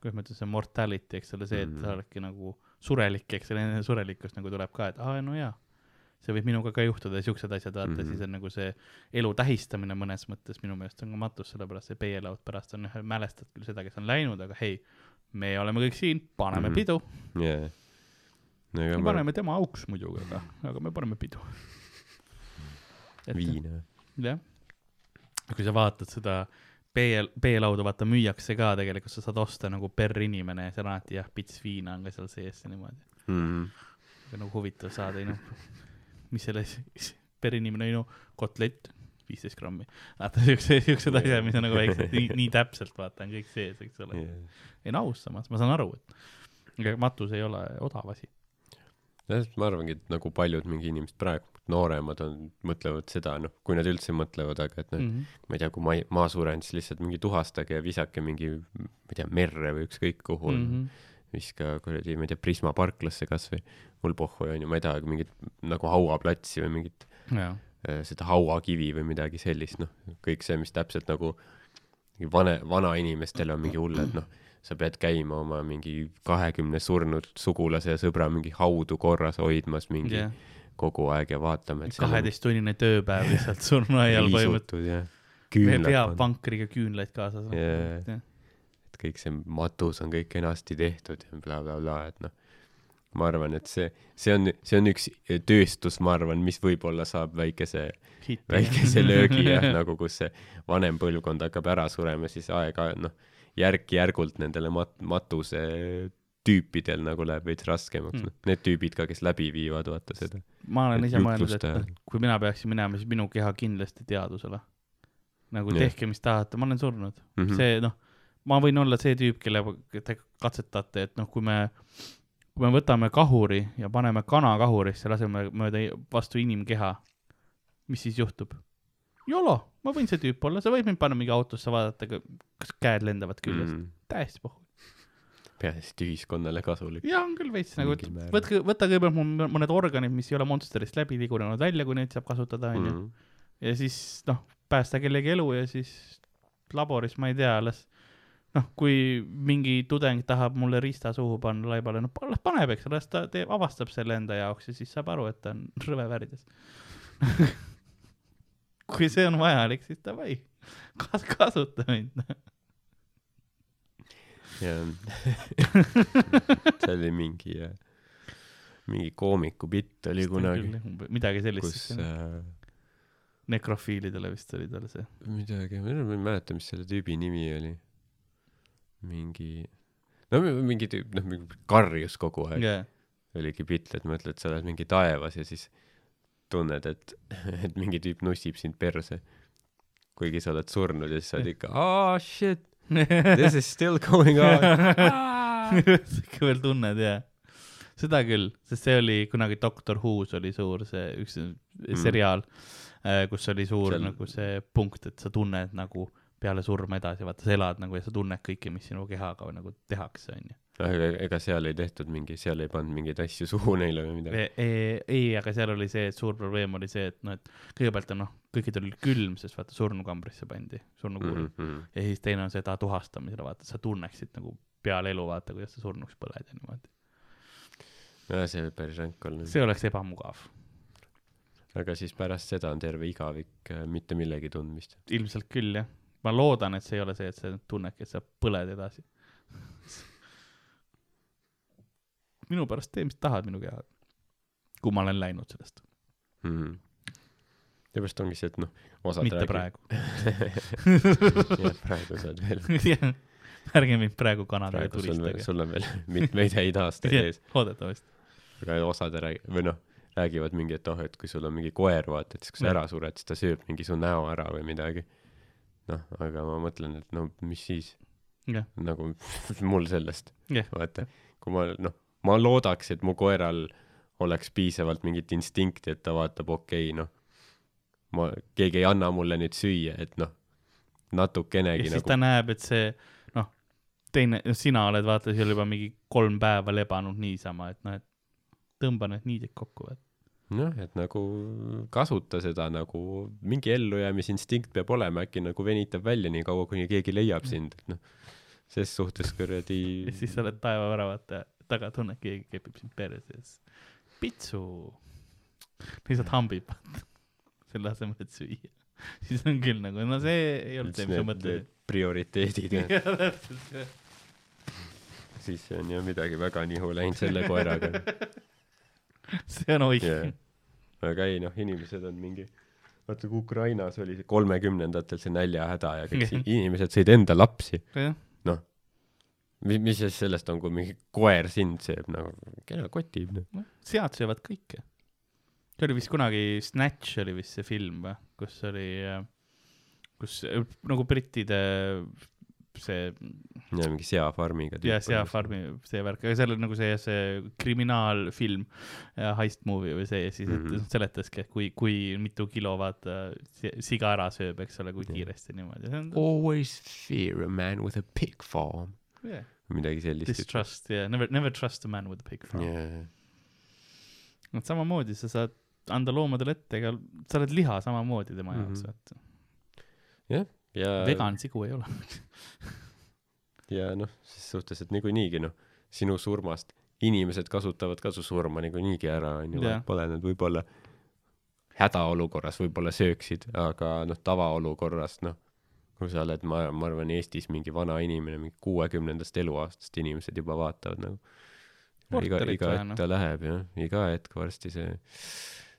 kuidas ma ütlen, see mortality, eks ole, see, et Mhm. sa oledki nagu surelik, eks ole, nende surelikkus nagu tuleb ka, et aa, no jaa, see võib minuga ka juhtuda ja siuksed asjad, vaata mm. -hmm. siis on nagu see elu tähistamine mõnes mõttes minu meelest on ka matus, sellepärast see peielaud pärast on mälestad küll seda, kes on läinud, aga hei, me oleme kõik siin, paneme mm. -hmm. pidu, jaa. no me ma paneme tema auks muidugi, aga, aga me paneme pidu. viina. jah, kui sa vaatad seda B, B-lauda, vaata müüakse ka tegelikult, sa saad osta nagu per inimene ja seal alati jah, pits viina on ka seal sees ja niimoodi. Mhm. aga nagu huvitav saada, noh, mis selles per inimene, no kotlett, viisteist grammi. vaata siukse, siuksed asjad, mis on nagu väiksed, nii, nii täpselt vaata on kõik sees, eks ole. ei no aus samas, ma saan aru, et matus ei ole odav asi. jah, ma arvangi, et nagu paljud mingi inimesed praegu, nooremad on, mõtlevad seda, noh, kui nad üldse mõtlevad, aga et noh mm, -hmm. ma ei tea, kui ma, ma suren, siis lihtsalt mingi tuhastage ja visake mingi, ma ei tea, merre või ükskõik kuhu mm. -hmm. viska kuradi, ma ei tea, Prisma parklasse kasvõi, mul pohhu onju, ma ei taha mingit nagu hauaplatsi või mingit jah, äh, seda hauakivi või midagi sellist, noh, kõik see, mis täpselt nagu vane, vanainimestele on mingi hull, et noh, sa pead käima oma mingi kahekümne surnud sugulase ja sõbra mingi haudu korras hoidmas mingi jah, kogu aeg ja et seal on kaheteisttunnine tööpäev lihtsalt surnuaial põhimõtteliselt. küünlad peab vankriga küünlaid kaasas Jaa. yeah.. et kõik see matus on kõik kenasti tehtud ja blablabla bla,, bla, et noh, ma arvan, et see, see on, see on üks tööstus, ma arvan, mis võib-olla saab väikese, väikese löögi jah, nagu kus see vanem põlvkond hakkab ära surema, siis aeg-ajalt noh, järk-järgult nendele mat-, matuse tüüpidel nagu läheb veits raskemaks Mm. need tüübid ka, kes läbi viivad, vaata seda. ma olen ise mõelnud, et kui mina peaksin minema, siis minu keha kindlasti teadusele. nagu Jah. tehke, mis tahate, ma olen surnud mm. -hmm. see noh, ma võin olla see tüüp, kelle te katsetate, et noh, kui me, kui me võtame kahuri ja paneme kana kahurisse, laseme mööda vastu inimkeha, mis siis juhtub? jolo, ma võin see tüüp olla, sa võid mind panna mingi autosse, vaadata, kas käed lendavad küljest mm., mm.. täiesti pohhu. peaasi, et ühiskonnale kasulik. ja on küll veits nagu, et võtke, võta kõigepealt mul mõned organid, mis ei ole Monsterist läbi tigunenud välja, kui neid saab kasutada, onju. Mm. ja siis noh, päästa kellegi elu ja siis laboris, ma ei tea, las noh, kui mingi tudeng tahab mulle riista suhu panna laibale, no las paneb, eks, las ta teeb, avastab selle enda jaoks ja siis saab aru, et ta on rõve värvides kui see on vajalik, siis davai, kas-, kasuta mind. ja see oli mingi, mingi koomiku bitt oli kunagi, midagi sellist kus äh, nekrofiilidele vist oli tal see. midagi, ma enam ei mäleta, mis selle tüübi nimi oli. mingi, no mi- mingi tüüp, noh, karjus kogu aeg jaa, oligi bitt, et mõtled, sa oled mingi taevas ja siis tunned, et, et mingi tüüp nussib sind perse. kuigi sa oled surnud ja siis sa oled ikka, aa shit, this is still going on. ikka veel tunned ja seda küll, sest see oli kunagi Doctor Who's oli suur see üks mm. seriaal, kus oli suur Seal... nagu see punkt, et sa tunned nagu peale surma edasi, vaata sa elad nagu ja sa tunned kõike, mis sinu kehaga nagu tehakse, onju. Aga ega seal ei tehtud mingi, seal ei pannud mingeid asju suhu neile või midagi. ei, ei, aga seal oli see, et suur probleem oli see, et noh, et kõigepealt on noh, kõikidel oli külm, sest vaata surnukambrisse pandi, surnukuuri mm. Mm -hmm. ja siis teine on seda tuhastamisele, vaata, sa tunneksid nagu peale elu, vaata, kuidas sa surnuks põled ja niimoodi. ja see võib päris ränk olla. see oleks ebamugav, aga siis pärast seda on terve igavik äh, mitte millegi tundmist. ilmselt küll jah. ma loodan, et see ei ole see, et sa tunnedki, et sa põled edasi. Minu pärast tee, mis tahad minu kehaga. kui ma olen läinud sellest, mm. -hmm. seepärast ongi see, et noh, osad mitte praegu. jah, praegu saad veel, ärge mind praegu veel, tulistage. sul on veel mitmeid häid aastaid ees. loodetavasti. aga osad rääg-, või noh, räägivad mingi, et oh, et kui sul on mingi koer, vaata, et siis kui sa ära sured, siis ta sööb mingi su näo ära või midagi. noh, aga ma mõtlen, et no mis siis, nagu mul sellest, vaata, kui ma noh, ma loodaks, et mu koeral oleks piisavalt mingit instinkti, et ta vaatab, okei okay,, noh, ma, keegi ei anna mulle nüüd süüa, et noh, ja natukenegi siis nagu ta näeb, et see noh, teine, sina oled vaata seal juba mingi kolm päeva lebanud niisama, et noh, et tõmba need niidid kokku, et noh, et nagu kasuta seda nagu mingi ellujäämisinstinkt peab olema, äkki nagu venitab välja nii kaua, kuni keegi leiab sind, et noh, ses suhtes kuradi ja siis sa oled taevaväravate taga, tunned, keegi kepib sind perse ja siis pitsu. lihtsalt hambib selle asemel, et süüa. siis on küll nagu, no see ei olnud see, mis sa mõtlesid. prioriteedid ja jah, jah. siis on ju midagi väga nihu läinud selle koeraga see on oih yeah.. aga ei noh, inimesed on mingi, vaata kui Ukrainas oli see kolmekümnendatel see näljahäda ja kõik inimesed sõid enda lapsi. jah, mis, mis siis sellest on, kui mingi koer sind sööb nagu, kena kotib noh. noh, sead söövad kõike. see oli vist kunagi, Snatch oli vist see film või, kus oli, kus äh, nagu brittide see ja mingi seafarmiga. ja seafarmi see värk, aga seal on nagu see, see kriminaalfilm, heist movie või see, siis mm. -hmm. seletaski, et kui, kui mitu kilo vaata si- siga ära sööb, eks ole, kui Jah. kiiresti niimoodi. on Always fear a man with a pig farm. Yeah. midagi sellist. distrust yeah., never, never trust a man with a pig farm yeah.. et samamoodi sa saad anda loomadele ette, ega sa oled liha samamoodi tema Mhm. jaoks, vaata. ja, vegan sigu ei ole. ja noh, ses suhtes, et niikuinii noh, sinu surmast inimesed kasutavad ka su surma niikuinii ära, onju, Jah. vahet pole, nad võib-olla hädaolukorras võib-olla sööksid, aga noh, tavaolukorras noh, kui sa oled, ma, ma arvan, Eestis mingi vana inimene, mingi kuuekümnendast eluaastast inimesed juba vaatavad nagu. iga, iga hetk noh. ta läheb jah, iga hetk varsti see,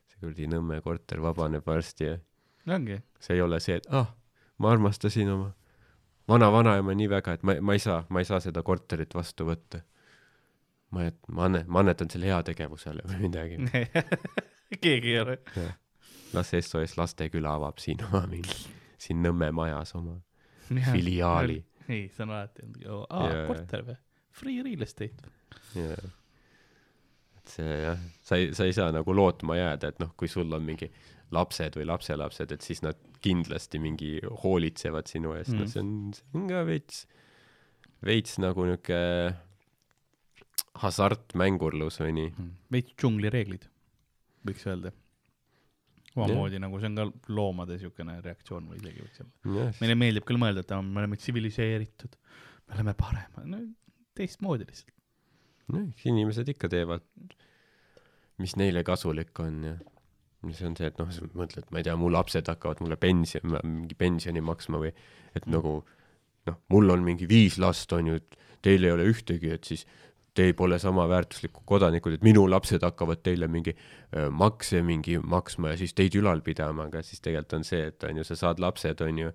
see kuradi Nõmme korter vabaneb varsti ja ongi, see ei ole see, et ah, ma armastasin oma vana-vanaema nii väga, et ma, ma ei saa, ma ei saa seda korterit vastu võtta. ma, et ma anne-, ma annetan selle heategevusele või midagi. keegi ei ole. las SOS Lasteküla avab siin oma mingi, siin Nõmme majas oma filiaali. ei, see on alati aa korter või? Free real estate. jaa. et see jah, sa ei, sa ei saa nagu lootma jääda, et noh, kui sul on mingi lapsed või lapselapsed, et siis nad kindlasti mingi hoolitsevad sinu eest mm., Mm. no see on, see on ka veits, veits nagu niuke hasartmängurlus või nii. veits džunglireeglid, võiks öelda. Omamoodi nagu see on ka loomade siukene reaktsioon või isegi võiks olla. jah, meile meeldib küll mõelda, et me oleme tsiviliseeritud, me oleme paremad, no teistmoodi lihtsalt. noh, inimesed ikka teevad, mis neile kasulik on ja ja see on see, et noh, sa mõtled, ma ei tea, mu lapsed hakkavad mulle pensioni, mingi pensioni maksma või et Mm. nagu noh, mul on mingi viis last, on ju, et teil ei ole ühtegi, et siis te pole sama väärtuslikud kodanikud, et minu lapsed hakkavad teile mingi makse mingi maksma ja siis teid ülal pidama, aga siis tegelikult on see, et on ju, sa saad lapsed, on ju,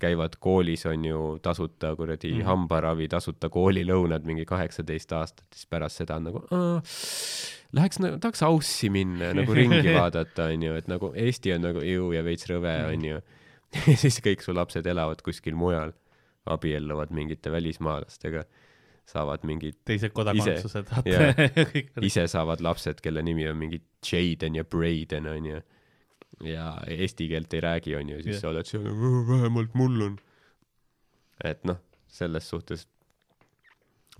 käivad koolis, on ju, tasuta kuradi mm. Mhm. hambaravi, tasuta koolilõunad mingi kaheksateist aastat, siis pärast seda on nagu läheks nagu, tahaks aussi minna ja nagu ringi vaadata, on ju, et nagu Eesti on nagu ju ja veits rõve, on ju. ja siis kõik su lapsed elavad kuskil mujal, abielluvad mingite välismaalastega, saavad mingid, teised kodakondsused, ise saavad lapsed, kelle nimi on mingi Jaden ja Braden, on ju. ja eesti keelt ei räägi, on ju, siis Jah. sa oled seal, vähemalt mul on. et noh, selles suhtes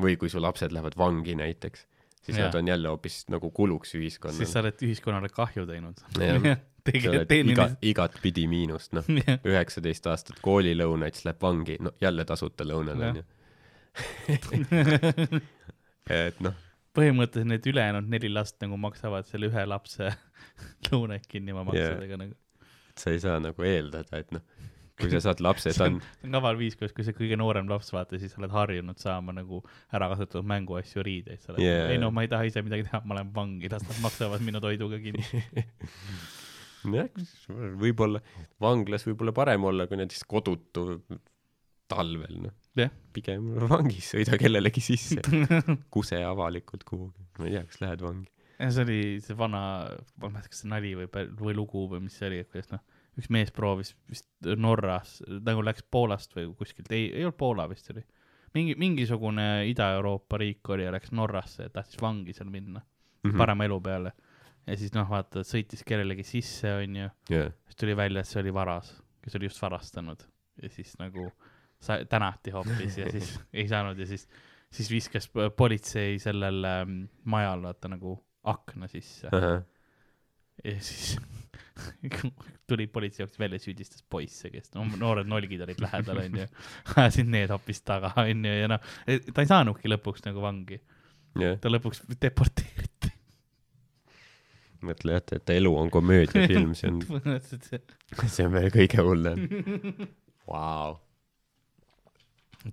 või kui su lapsed lähevad vangi näiteks, siis Jaa. nad on jälle hoopis nagu kuluks siis ühiskonnale. sa oled ühiskonnale kahju teinud. Iga igatpidi miinust, noh, üheksateist aastat koolilõunaid, siis läheb vangi, no jälle tasuta lõunad, Jah. et noh, põhimõtteliselt need ülejäänud neli last nagu maksavad selle ühe lapse lõunaid kinni oma maksudega nagu. sa ei saa nagu eeldada, et noh, kui sa saad lapse, ta on, see on kaval viis, kuidas, kui sa kõige noorem laps vaata, siis sa oled harjunud saama nagu ära kasutatud mänguasju, riideid, sa oled yeah., ei no ma ei taha ise midagi teha, ma lähen vangi, las nad maksavad minu toiduga kinni. jah, võib-olla vanglas võib-olla parem olla kui näiteks kodutu talvel, noh. Jah. pigem vangis, sõida kellelegi sisse, kuse avalikult kuhugi, ma ei tea, kas lähed vangi. ja see oli see vana, ma ei mäleta, kas see nali või, või lugu või mis see oli, et kuidas noh, üks mees proovis vist Norras, nagu läks Poolast või kuskilt, ei, ei olnud Poola vist oli. mingi, mingisugune Ida-Euroopa riik oli ja läks Norrasse ja tahtis vangi seal minna Mhm. parema elu peale. ja siis noh, vaata, sõitis kellelegi sisse, onju, jah, siis tuli välja, et see oli varas, kes oli just varastanud ja siis nagu sa tänati hoopis ja siis ei saanud ja siis, siis viskas politsei sellel ähm, majal vaata nagu akna sisse ja siis tuli politsei jaoks välja, süüdistas poisse, kes no, noored nolgid olid lähedal, onju. ajasid need hoopis taga, onju, ja noh, ta ei saanudki lõpuks nagu vangi, jah. ta lõpuks deporteeriti. mõtle jah, et elu on komöödiafilm, see on, see on veel kõige hullem. Vau.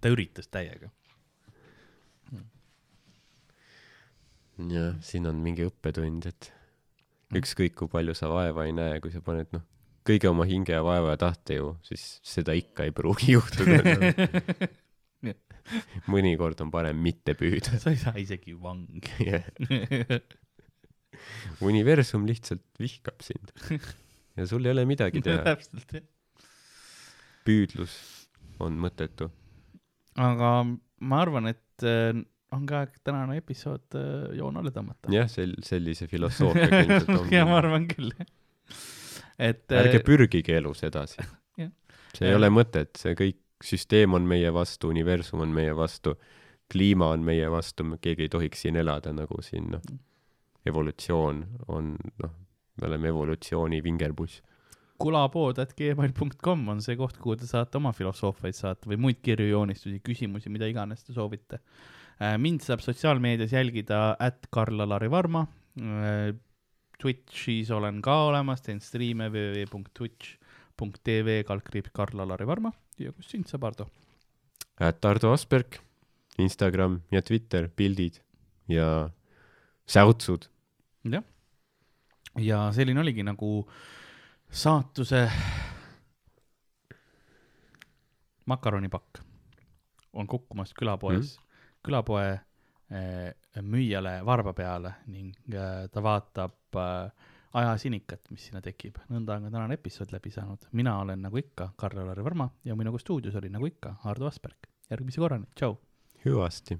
Ta üritas täiega. jah, siin on mingi õppetund, et ükskõik kui palju sa vaeva ei näe, kui sa paned noh, kõige oma hinge ja vaeva ja tahte ju, siis seda ikka ei pruugi juhtuda no. mõnikord on parem mitte püüda. sa ei saa isegi vangi. universum lihtsalt vihkab sind ja sul ei ole midagi teha, täpselt jah. püüdlus on mõttetu. Aga ma arvan, et äh, ongi aeg tänane episood äh, joonele tõmmata. jah, sel-, sellise filosoofiaga ilmselt ja ma arvan küll, jah. et ärge äh, pürgige elus edasi see ei ole mõtet, see kõik, süsteem on meie vastu, universum on meie vastu, kliima on meie vastu, keegi ei tohiks siin elada nagu siin noh, evolutsioon on noh, me oleme evolutsiooni vingerpuss. kulapood.gmail.com on see koht, kuhu te saate oma filosoofiaid saata või muid kirju, joonistusi, küsimusi, mida iganes te soovite. mind saab sotsiaalmeedias jälgida at Karl-Alari Varma. Twitch'is olen ka olemas, teen striime www.twitch.tv kaldkriips Karl-Alari Varma ja kus sind saab, Ardo? at Ardo Asperg, Instagram ja Twitter, pildid ja säutsud. jah. ja selline oligi nagu saatuse makaronipakk on kukkumas külapoes mm., külapoe eh, müüjale varba peale ning eh, ta vaatab eh, ajasinikat, mis sinna tekib. nõnda on ka tänane episood läbi saanud. mina olen nagu ikka Karl-Alari Varma ja minuga stuudios oli nagu ikka Hardo Asperg. järgmise korrani, tšau. hüvasti.